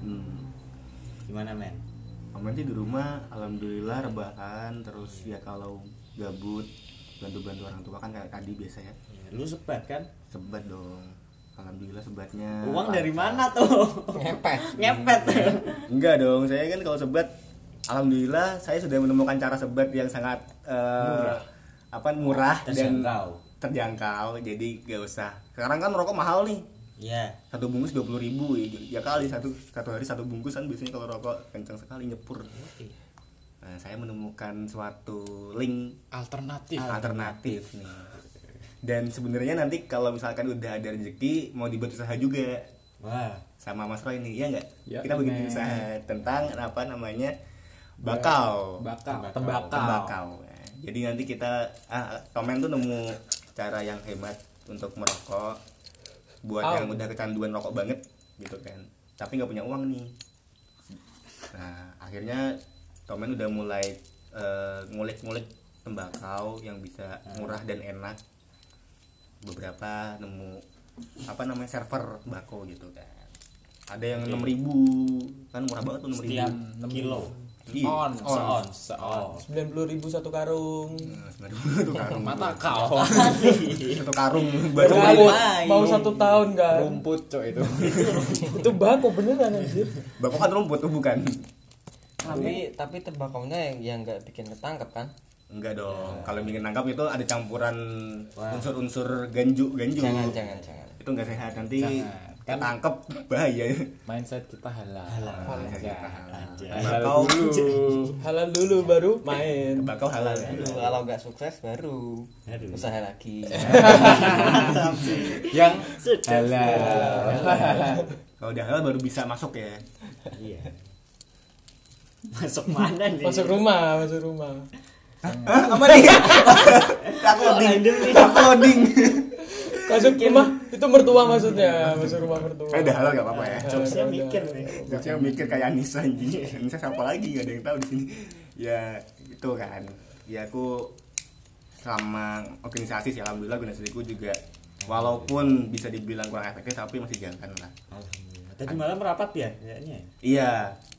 Hmm. gimana men? Aman sih di rumah, alhamdulillah rebahan terus ya kalau gabut bantu-bantu orang tua kan kayak tadi biasa ya. Ya, lu sebat kan? Sebat dong. Alhamdulillah sebatnya uang dari mana tuh? Ngepet. Ngepet. Enggak dong saya kan kalau sebat alhamdulillah saya sudah menemukan cara sebat yang sangat eh, apa murah dan Terjangkau. terjangkau. Jadi gak usah. Sekarang kan rokok mahal nih. Ya satu bungkus dua puluh ribu ya, ya kali. Satu satu hari satu bungkus kan biasanya kalau rokok kencang sekali nyepur. Nah, saya menemukan suatu link alternatif. alternatif nih. Dan sebenarnya nanti kalau misalkan udah ada rezeki mau dibuat usaha juga. Wah. Sama Mas Roy nih ya nggak? Ya, kita bikin men. usaha tentang apa namanya bakau bakal. Tembakau. tembakau Nah, jadi nanti kita ah, komen tuh nemu cara yang hebat untuk merokok buat Oh. yang udah kecanduan rokok banget gitu kan. Tapi nggak punya uang nih. Nah akhirnya Tomen udah mulai eh, ngulik-ngulik tembakau yang bisa murah dan enak. Beberapa nemu apa namanya server bako gitu kan. Ada yang enam ribu kan murah banget tuh enam ribu. Kilo Iya, on seon seon Sembilan puluh ribu satu karung. Nah, sembilan ribu satu karung. Mata kau. Satu karung baru Mau, mau satu tahun kan? rumput cok itu. Itu bako beneran anjir. bako kan rumput tuh bukan? Tapi tapi tembakaunya yang yang nggak bikin ketangkep kan? Enggak dong. Kalau bikin nangkap itu ada campuran unsur-unsur ganju ganju jangan jangan jangan. Itu nggak sehat nanti Jangan. Kan- ketangkep bahaya. Mindset kita halal. Halal. Anjay. halal. Dulu. Halal dulu baru main. bakau halal. Kalau nggak sukses baru. Aduh. usaha lagi. Yang Sudah. halal. Kalau udah halal baru bisa masuk ya. Iya. Masuk mana nih? Masuk rumah, masuk rumah. Hah, apa nih? Aku loading. aku loading Masuk rumah itu mertua maksudnya, masuk rumah mertua. eh udah halal gak apa-apa ya. Jokesnya mikir nih. Jokesnya mikir kayak Anissa anjing. Anissa siapa lagi? Gak ada yang tahu di sini. Ya itu kan. Ya aku selama organisasi sih alhamdulillah organisasiku juga. Walaupun bisa dibilang kurang efektif tapi masih jalan lah. Alhamdulillah. tadi malam rapat ya kayaknya? Iya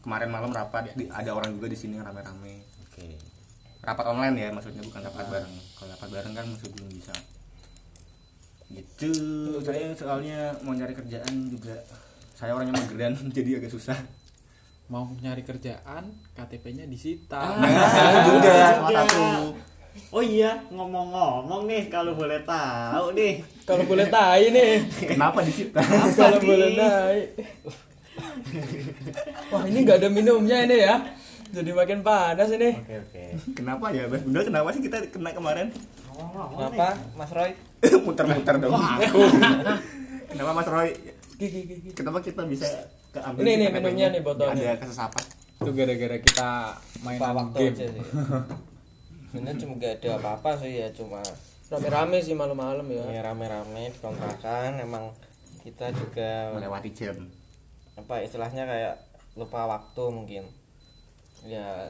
kemarin malam rapat. Ada orang juga di sini rame-rame. Oke. Rapat online ya maksudnya bukan rapat bareng. Kalau rapat bareng kan masih belum bisa gitu saya soalnya mau nyari kerjaan juga saya orangnya mageran jadi agak susah mau nyari kerjaan KTP-nya disita nah juga salah satu Oh iya, ngomong-ngomong nih kalau boleh tahu nih. Kalau boleh tai nih. kenapa di situ Kalau boleh naik. Wah, ini nggak ada minumnya ini ya. Jadi makin panas ini. Oke oke. kenapa ya Bas? Bener kenapa sih kita kena kemarin Ngomong-ngomong Kenapa, Mas Roy? muter-muter dong. Kenapa Mas Roy? Kenapa kita bisa keambil Ini, ini KTP-nya? minumnya nih botolnya. ada kesesapan? Itu gara-gara kita main waktu game. aja sih. Sebenarnya cuma gak ada apa-apa sih ya, cuma Rame-rame sih malam-malam ya. ya rame-rame di kontrakan emang kita juga melewati jam. Apa istilahnya kayak lupa waktu mungkin. Ya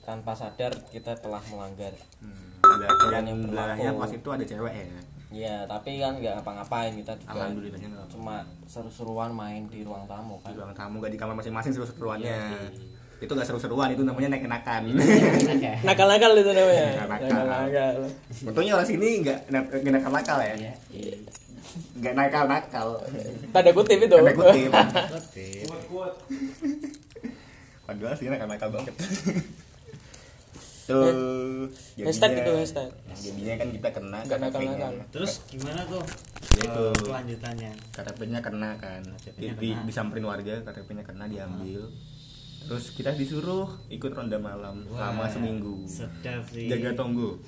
tanpa sadar kita telah melanggar. Hmm, ada Aturan yang yang pas itu ada cewek ya ya tapi kan nggak ngapa-ngapain kita juga alhamdulillahnya nggak apa-apa. cuma seru-seruan main di ruang tamu di kan ruang tamu gak di kamar masing-masing seru-seruannya Iya, itu gak seru-seruan itu namanya naik-nakan Nakal-nakal itu namanya. Nakal-nakal. Untungnya orang sini nggak nakal-nakal ya Iya. iya. nggak nakal-nakal Tanda kutip itu. Tanda kutip Kutip. padahal sih nakal-nakal banget tuh Hashtag jadinya- itu, hashtag. jadinya kan kita kena Nggak KTP-nya. nakal-nakal. Terus gimana tuh? Ya itu. Eh, kelanjutannya. KTP-nya kena kan di, kena. disamperin warga KTP-nya kena diambil terus kita disuruh ikut ronda malam selama Wah, seminggu Sedap sih. jaga tonggo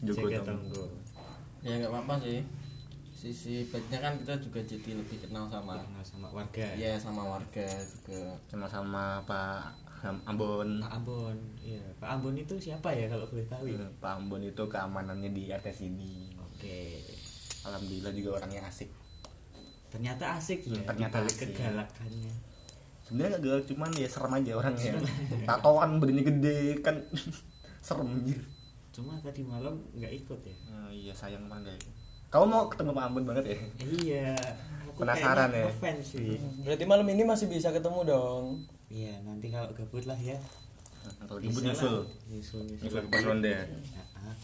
Jaga tonggo ya nggak apa-apa sih sisi baiknya kan kita juga jadi lebih kenal sama Kenal sama warga. ya sama warga juga sama-sama Pak Ham- Ambon Pak Ambon. Iya, Pak Ambon itu siapa ya kalau boleh tahu ya? Pak Ambon itu keamanannya di RT sini Oke. alhamdulillah juga orangnya asik Ternyata asik ya. Ternyata asik. Kegalakannya. sebenarnya gak galak cuman ya serem aja orangnya tatoan badannya gede kan serem anjir Cuma tadi malam nggak ikut ya. Ah, iya sayang banget kamu mau ketemu Pak Ambon banget ya Iya. Aku Penasaran ya? ngefans sih. Berarti malam ini masih bisa ketemu dong. Iya, nanti kalau gabut lah ya. kalau Bisa nyusul. Nyusul, ke pos ronda Ah,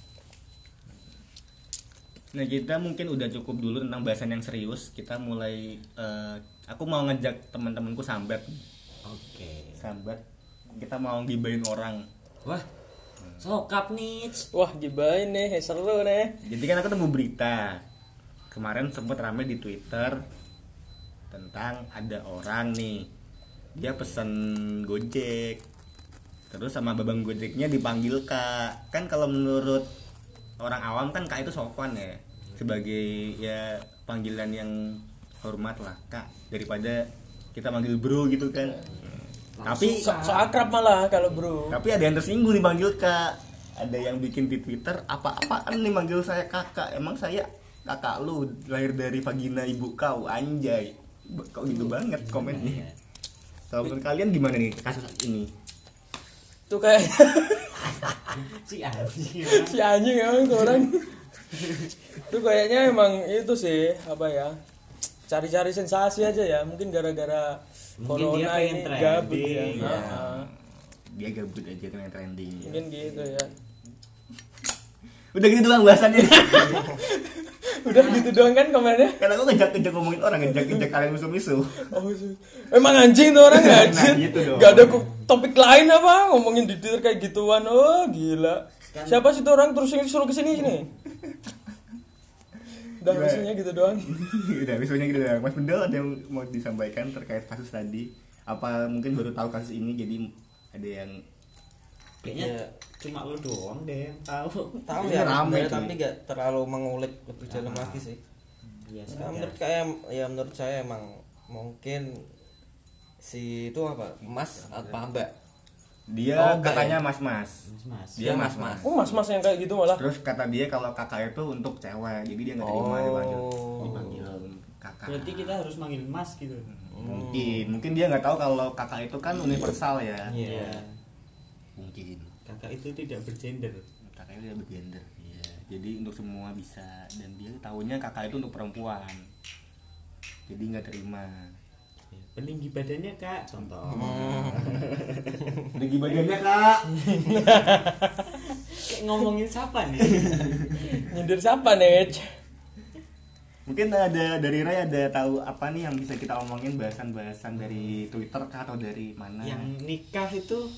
Nah kita mungkin udah cukup dulu tentang bahasan yang serius. Kita mulai. eh, aku mau ngejak teman-temanku sambat, Oke. sambat. Kita mau gibain orang. Wah. Sokap nih. Wah, gibain nih, seru nih. Jadi kan aku temu berita kemarin sempat rame di Twitter tentang ada orang nih dia pesen Gojek. Terus sama babang Gojeknya dipanggil kak. Kan kalau menurut orang awam kan kak itu sopan ya. Sebagai ya panggilan yang hormat lah kak. Daripada kita manggil bro gitu kan. Tapi So, so akrab malah kalau bro. tapi ada yang tersinggung dipanggil kak. Ada yang bikin di twitter apa-apaan nih manggil saya kakak? Emang saya kakak lu lahir dari vagina ibu kau anjay. Kok gitu banget komennya kalau menurut kalian gimana nih kasus ini Tuh kayak Si anjing. si anjing emang orang. Tuh kayaknya emang itu sih apa ya? Cari-cari sensasi aja ya. Mungkin gara-gara dia corona pengen ini trending, gabut ya. ya. Dia gabut aja yang trending Mungkin gitu ya. udah gitu doang bahasannya Udah gitu doang kan komennya. karena aku ngejak ngejak ngomongin orang ngejak ngejak kalian musuh musuh Oh, sih. Emang anjing tuh orang Nah, anjing. gitu dong. Gak ada ku- topik lain apa ngomongin di Twitter kayak gituan. Oh, gila. Siapa sih tuh orang terus yang suruh ke sini sini? Udah maksudnya gitu doang. udah misalnya gitu doang mas Bendel ada yang mau disampaikan terkait kasus tadi apa mungkin baru tahu kasus ini jadi ada yang Kayaknya Ya. Cuma lu doang deh yang tahu. tahu ya rame, tapi nggak terlalu mengulik lebih dalam Ah. lagi sih ya, menurut saya ya menurut saya emang mungkin si itu apa mas apa mbak dia Oh, katanya mas mas Mas, Mas. dia Dia mas mas-mas. mas Oh, mas-mas yang kayak gitu malah. terus kata dia kalau kakak itu untuk cewek jadi dia nggak terima dipanggil Oh. dipanggil kakak Berarti kita harus manggil Mas gitu. mungkin mungkin dia nggak tahu kalau kakak itu kan universal ya Iya. mungkin Kakak itu tidak bergender. kakaknya dia bergender iya jadi untuk semua bisa dan dia tahunya kakak itu untuk perempuan jadi nggak terima Ya, Peninggi badannya kak, contoh. Tinggi badannya kak ngomongin siapa nih Nyindir siapa nih? Mungkin ada dari Ray ada tahu apa nih yang bisa kita omongin bahasan-bahasan dari Twitter kah atau dari mana? yang nikah itu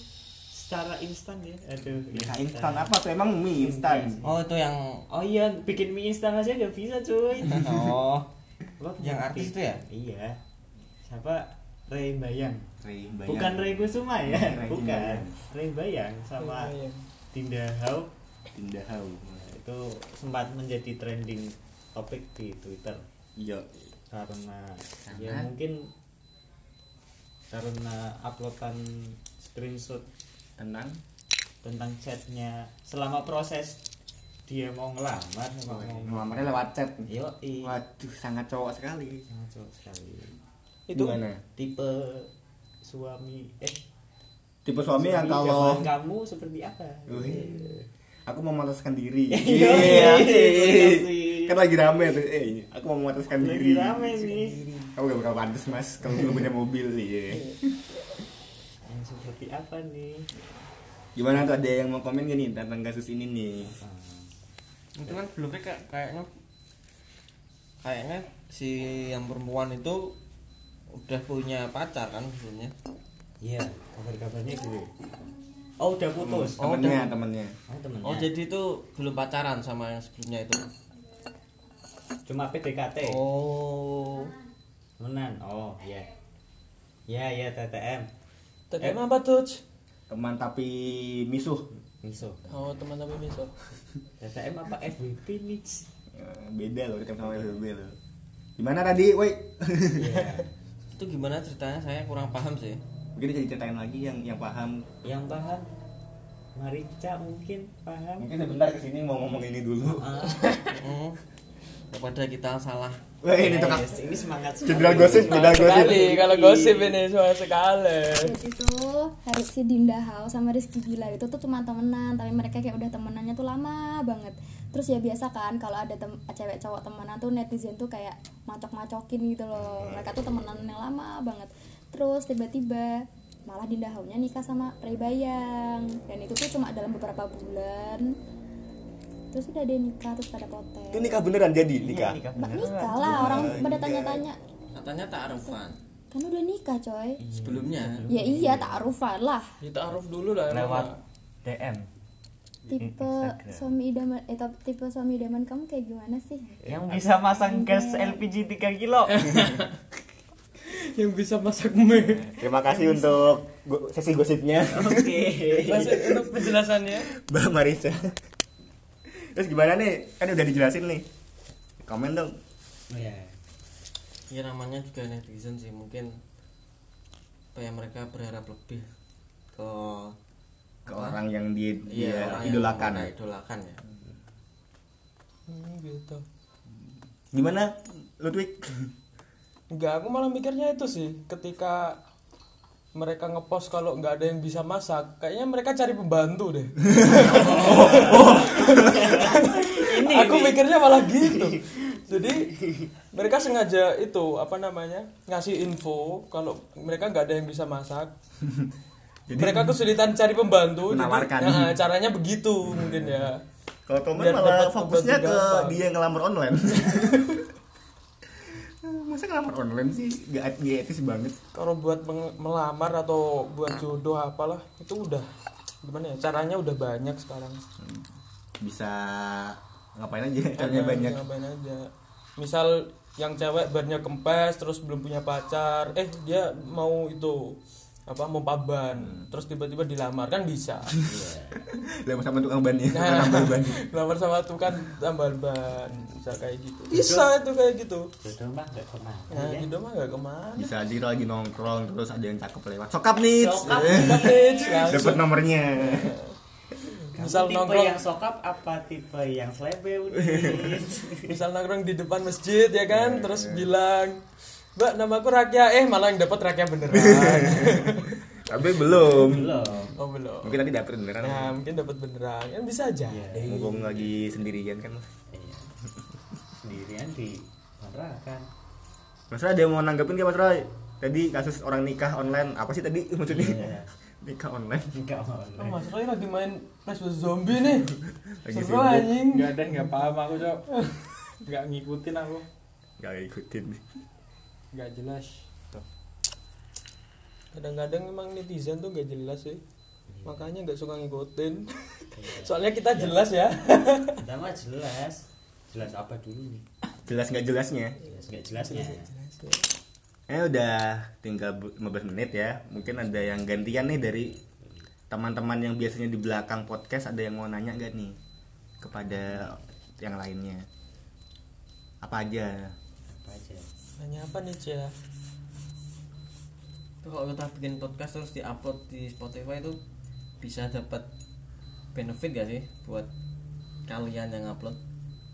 secara instan ya aduh Nikah instan apa tuh emang mie instan? oh itu yang oh iya bikin mie instan aja gak bisa cuy oh Lo Yang ngerti? artis itu ya? iya siapa Ray Bayang Ray Bayang. bukan Ray Kusuma ya Ray bukan Bayang. Ray Bayang sama Dinda Hau Tinda Hau. Nah, itu sempat menjadi trending topik di Twitter Iya. karena Karena? ya mungkin karena uploadan screenshot Tenang. tentang chatnya selama proses dia mau ngelamar mau Ngelamarnya lewat chat. yo Waduh, sangat cowok sekali. cowok sekali Itu Gimana? tipe suami eh Tipe suami yang suami kalau idaman kamu seperti apa Wih. aku mau memutuskan diri. Iya, Iya. sih. kan lagi rame tuh. Eh, aku mau memutuskan lagi diri. rame nih Kamu gak bakal pantas mas kalau belum punya mobil iya. Seperti apa nih? Gimana tuh ada yang mau komen gak nih tentang kasus ini nih? itu kan sebelumnya kayak kayaknya kayaknya si yang perempuan itu udah punya pacar kan sebelumnya? Iya kabar-kabarnya gitu. Oh udah putus? Oh, temennya, udah. temennya. oh temennya. Oh jadi itu belum pacaran sama yang sebelumnya itu? Cuma PDKT oh. Temenan? Oh iya. Ya ya TTM TTM apa tuh? Teman tapi misuh. miso Oh teman tapi miso. TTM apa FWP nih Ya, beda loh kita sama LB loh. Gimana tadi, woi? iya itu gimana ceritanya saya kurang paham sih Mungkin bisa diceritain lagi yang yang paham. yang paham Marica mungkin paham Mungkin sebentar ke sini mau ngomong ini dulu. Daripada kita salah. Wah ini tuh kak. yes, ini semangat Jenderal gosip, jenderal gosip. Sekali kalau gosip ini semua sekali. Jadi tuh hari si Dinda Hao sama Rizky Bilar itu tuh cuma temenan tapi mereka kayak udah temenannya tuh lama banget. Terus ya biasa kan kalau ada tem cewek cowok temenan tuh netizen tuh kayak macok-macokin gitu loh. Mereka tuh temenan yang lama banget. Terus tiba-tiba malah Dinda Hao nya nikah sama Ray Bayang. Dan itu tuh cuma dalam beberapa bulan terus udah dia nikah terus pada protes Itu nikah beneran jadi nikah. nikah beneran. nikah lah orang pada tanya-tanya katanya ta'arufan kan udah nikah coy sebelumnya ya iya taarufan lah Kita aruf dulu lah. lewat. DM tipe Instagram. suami idaman eh tapi tipe suami idaman kamu kayak gimana sih yang bisa masang gas LPG 3 kilo yang bisa masak mie. Terima kasih untuk sesi gosipnya oke Masih untuk penjelasannya. Mbak Marisa. Terus gimana nih? Kan udah dijelasin nih. Komen dong. ya ya namanya juga netizen sih mungkin apa ya mereka berharap lebih ke Ke orang yang dia, iya, dia orang yang idolakan. mereka idolakan ya Hmm, gitu. Gimana Ludwig? Enggak, aku malah mikirnya itu sih ketika mereka ngepost kalau nggak ada yang bisa masak, kayaknya mereka cari pembantu deh. ini aku mikirnya malah gitu. Jadi mereka sengaja itu apa namanya ngasih info kalau mereka nggak ada yang bisa masak. mereka kesulitan cari pembantu. jadi, Menawarkan. nah, caranya begitu mungkin ya. Kalau Biar malah fokusnya ke dia ngelamar online. Masa ngelamar online sih? Gak, gak etis banget. Kalau buat melamar atau buat jodoh apalah itu udah gimana ya caranya udah banyak sekarang. Bisa ngapain aja? Caranya banyak. ngapain aja misal yang cewek barunya kempes terus belum punya pacar eh dia mau itu apa mau paban. Terus tiba-tiba dilamar. Kan bisa. Lamar sama tukang ban ya. nah, Tambah ban. lamar sama tuh kan tambah ban. Bisa kayak gitu. Bisa itu kayak gitu. Jodoh mah gak ke mana nah ya. gitu mah gak ke mana. Bisa aja kita lagi nongkrong terus ada yang cakep lewat. Sokap nih. Sokap. Dapat nomornya. misal tipe nongkrong yang sokap apa tipe yang udah misal nongkrong di depan masjid ya kan? Terus bilang mbak namaku Rakia eh malah yang dapat Rakia beneran Tapi belum. belum oh belum Mungkin tadi dapet beneran. Nah, mungkin dapat beneran. Kan bisa aja. Iya. Mumpung lagi sendirian kan. Mas. Iya. sendirian di kontrakan Mas ada yang mau nanggepin gak Mas Ray? Tadi kasus orang nikah online apa sih tadi maksudnya? Iya. nikah online Enggak Oh, online. Mas Roy lagi main Flash vs Zombie nih. Lagi Seru sibuk. anjing. Enggak ada enggak paham aku, Cok. Enggak ngikutin aku. gak ikutin Enggak jelas. Kadang-kadang emang netizen tuh gak jelas sih. Makanya gak suka ngikutin. Soalnya kita jelas ya. Kita mah jelas. Jelas apa dulu nih? jelas nggak jelasnya Jelas nggak jelasnya. eh udah tinggal bu- 15 menit ya mungkin ada yang gantian nih dari teman-teman yang biasanya di belakang podcast ada yang mau nanya gak nih kepada yang lainnya Apa aja? Nanya apa nih, Cia? Tuh kalau kita bikin podcast terus diupload di Spotify itu bisa dapat benefit gak sih buat kalian yang upload?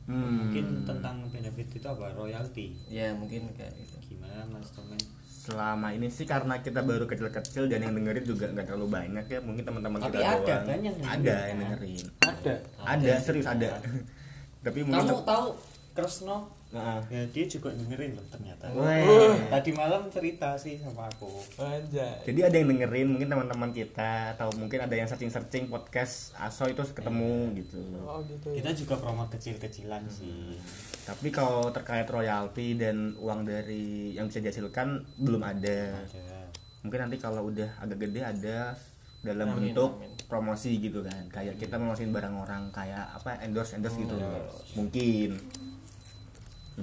hmm. Mungkin tentang benefit itu apa? Royalti. Ya mungkin kayak gitu. Gimana Mas Tomen? selama ini sih karena kita baru kecil-kecil dan yang dengerin juga nggak terlalu banyak ya mungkin teman-teman Tapi kita ada doang. yang ada yang dengerin Ada. ada serius ada tapi mungkin Kamu tahu Kresno? Nah, Ya dia juga dengerin loh ternyata. Weh. Tadi malam cerita sih sama aku. Anjay. Jadi ada yang dengerin mungkin teman-teman kita atau mungkin ada yang searching-searching podcast Aso itu ketemu gitu. Oh gitu. ya. Kita juga promo kecil-kecilan sih. Tapi kalau terkait royalti dan uang dari yang bisa dihasilkan belum ada. Ada. Mungkin nanti kalau udah agak gede ada dalam Amin, bentuk amin. promosi gitu kan. Kayak kita promosiin barang orang kayak apa endorse endorse gitu. Mungkin. Mungkin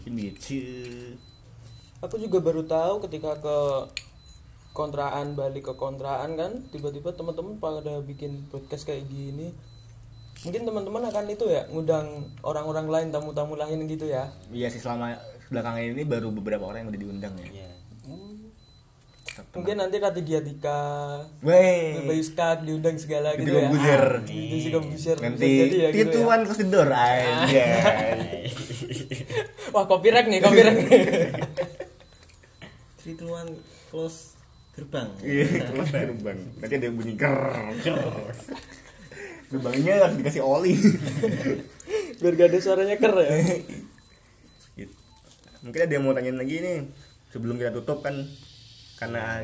gitu. Aku juga baru tahu ketika ke kontraan balik ke kontraan kan tiba-tiba teman-teman pada bikin podcast kayak gini mungkin teman-teman akan itu ya ngundang orang-orang lain tamu-tamu lain gitu ya Iya sih selama belakangan ini baru beberapa orang yang udah diundang ya. Iya. mungkin nanti Rati Diatika Weh. Bayu Skak diundang segala gitu ya Corbuzier. Itu sih Corbuzier. Bisa Nanti ya gitu ya. tituan close the door aja. Wah copyright nih copyright nih Trituan close gerbang. Iya, close gerbang. Nanti ada yang bunyi ger. Gerbangnya harus dikasih oli. biar gak ada suaranya ker ya Gitu. Mungkin ada yang mau tanyain lagi nih sebelum kita tutup kan karena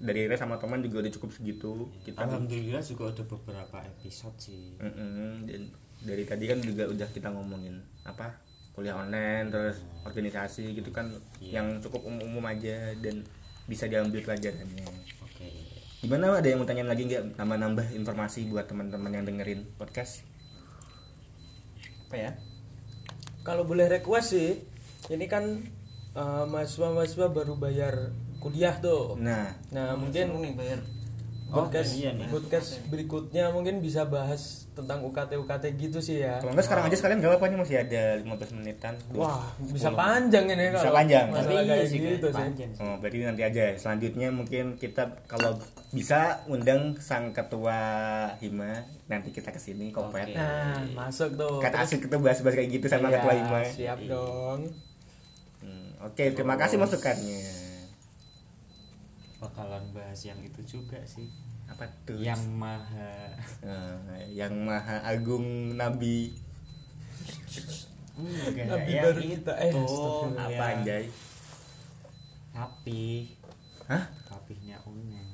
dari Ira sama teman juga udah cukup segitu kita Alhamdulillah juga ada beberapa episode sih. Mm-mm, dan dari tadi kan juga udah kita ngomongin apa kuliah online terus organisasi gitu kan yang cukup umum-umum aja dan bisa diambil pelajarannya. Oke. gimana ada yang mau tanyain lagi nggak? Nambah-nambah informasi buat teman-teman yang dengerin podcast? Apa ya? kalau boleh request sih ini kan eh, mahasiswa-mahasiswa baru bayar kuliah tuh. Nah. Nah mungkin nih bayar. Podcast iya nih. podcast berikutnya mungkin bisa bahas tentang UKT UKT gitu sih ya kalau nggak sekarang aja sekalian nggak apa-apa nih masih ada 15 menitan wah bisa panjang ini Bisa kalau panjang. Tapi iya sih gitu sih panjang sih. Oh, berarti nanti aja. Selanjutnya mungkin kita kalau bisa undang sang ketua Hima, nanti kita ke sini kompet. Oke. nah masuk tuh Terus- asik kita bahas-bahas kayak gitu sama Iya, ketua Hima. siap dong Hmm, Oke, terima kasih masukannya. Bakalan bahas yang itu juga sih. Apa tuh? Yang maha Eh, yang maha agung nabi enggak Nabi yang baru itu. kita, eh, apa anjay? Rapih. Hah? Rapihnya Unen.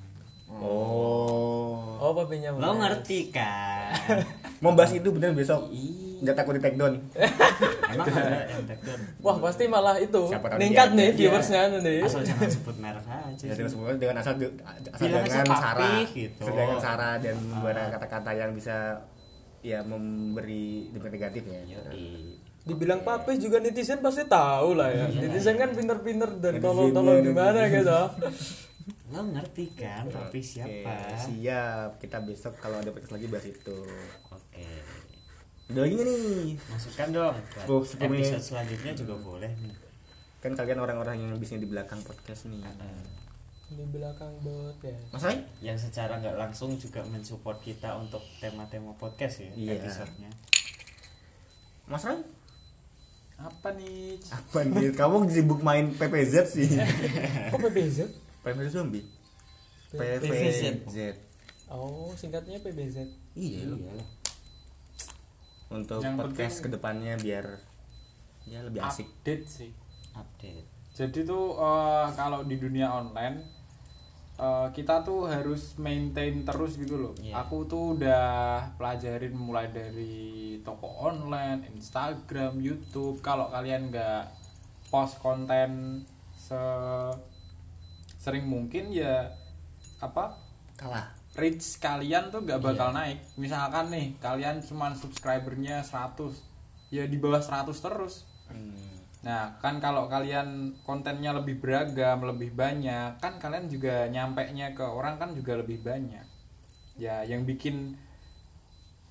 Oh. oh papenya Lo Mas. ngerti kan? Mau bahas itu bener besok. Iya. Nggak takut di take down. Emang ada yang take wah pasti malah itu meningkat nih iya. viewersnya nih Asal jangan sebut merek aja. Ya, sih. dengan semua dengan asal asal Bilang aja dengan papi, sara gitu. asal dengan sara dan memberikan kata-kata yang bisa ya memberi dampak negatif ya. Yoi. dibilang papis juga netizen pasti tahu lah ya netizen kan pinter-pinter dan tolong-tolong gimana gitu Lo ngerti kan Oke, siapa? siap. Kita besok kalau ada podcast lagi bahas itu. Oke. Udah lagi nih? Masukkan dong. Oh, menit. Episode selanjutnya juga boleh nih. Kan kalian orang-orang yang bisnya di belakang podcast nih. di belakang bot ya Mas Rai? Yang secara nggak langsung juga mensupport kita untuk tema-tema podcast ya Iya. episodenya. Mas Rai? Apa nih? Apa nih? Kamu sibuk main PPZ sih. kok PBZ PPZ zombie. PPZ. PPZ. oh singkatnya PBZ Iya. Iyalah. Untuk Yang podcast penting- ke depannya biar ya lebih asik. Update sih. Update. Jadi tuh eh, kalau di dunia online eh, kita tuh harus maintain terus gitu loh. Iya. Aku tuh udah pelajarin mulai dari toko online, Instagram, YouTube. Kalau kalian nggak post konten se sering mungkin ya apa kalah reach kalian tuh gak bakal naik. Misalkan nih kalian cuman subscribernya 100 ya di bawah 100 terus. Nah kan kalau kalian kontennya lebih beragam lebih banyak kan kalian juga nyampe nya ke orang kan juga lebih banyak. Ya yang bikin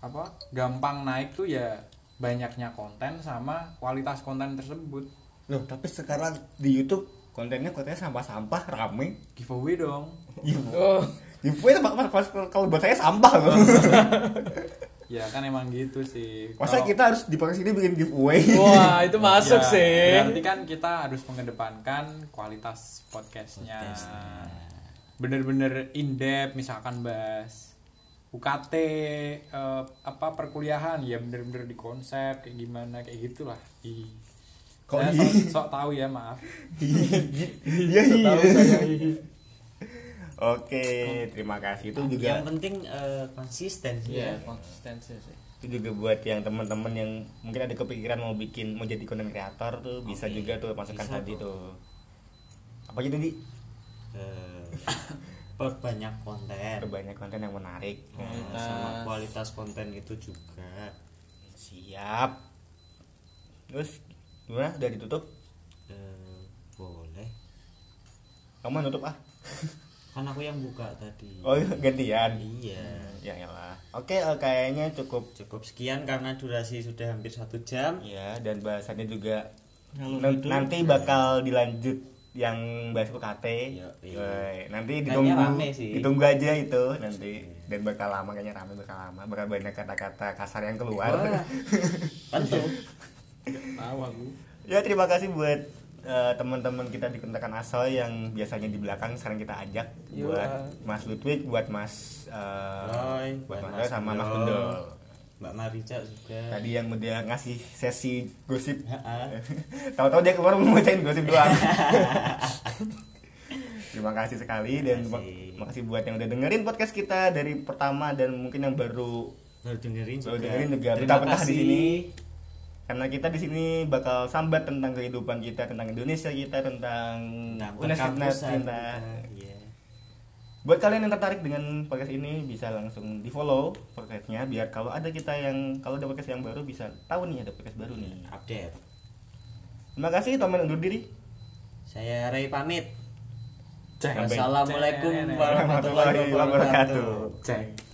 apa gampang naik tuh ya banyaknya konten sama kualitas konten tersebut. Loh tapi sekarang di YouTube kontennya kontennya sampah-sampah rame. Giveaway dong. Iya, Oh, giveaway itu kalau buat saya sampah loh ya kan emang gitu sih masa kita harus di podcast ini bikin giveaway wah itu masuk Ya, sih. Berarti kan kita harus mengedepankan kualitas podcastnya. Bener-bener in depth, misalkan bahas UKT, eh, apa perkuliahan, ya bener-bener di konsep kayak gimana kayak gitulah. Ih. Kok Saya ih? sok, sok tahu ya maaf. iya iya oke terima kasih. Itu juga yang penting eh, konsisten sih Iya, ya. konsistensi sih. itu juga buat yang teman-teman yang mungkin ada kepikiran mau bikin mau jadi content creator tuh bisa juga tuh masukkan bisa tadi tuh. tuh. Apa gitu di? Eh, perbanyak konten. Banyak konten yang menarik. Eh, sama kualitas. konten itu juga. Siap. Terus gimana? Udah ditutup? Eh, boleh. Kamu nutup ah kan aku yang buka tadi. Oh gantian? Iya. Ya elah oke eh, kayaknya cukup. Cukup sekian karena durasi sudah hampir satu jam. Ya dan bahasannya juga Ngalur nanti bakal dilanjut yang bahas UKT Iya, iya. Nanti ditunggu rame sih. ditunggu aja itu nanti. Dan bakal lama kayaknya rame bakal lama. Bakal banyak kata-kata kasar yang keluar. Wah, tentu Tahu aku. ya terima kasih buat eh, teman-teman kita di kontakan asal yang biasanya di belakang sekarang kita ajak Iya. buat Mas Ludwig buat Mas eh, Roy, buat Mas Mas Roy sama Mas Gundol. Mbak Marica juga tadi yang udah ngasih sesi gosip tahu-tahu dia keluar mau bacain gosip doang terima kasih sekali dan Terima kasih. terima kasih buat yang udah dengerin podcast kita dari pertama dan mungkin yang baru baru dengerin Baru juga dengerin juga. Terima Betah-betah di kasih. sini. Karena kita di sini bakal sambat tentang kehidupan kita tentang Indonesia kita tentang Tentang universitas kita. Iya. buat kalian yang tertarik dengan podcast ini bisa langsung di follow podcastnya biar kalau ada kita yang kalau ada podcast yang baru bisa tahu nih ada podcast baru nih update terima kasih teman undur diri saya Ray pamit Cek. warahmatullahi wabarakatuh Cek.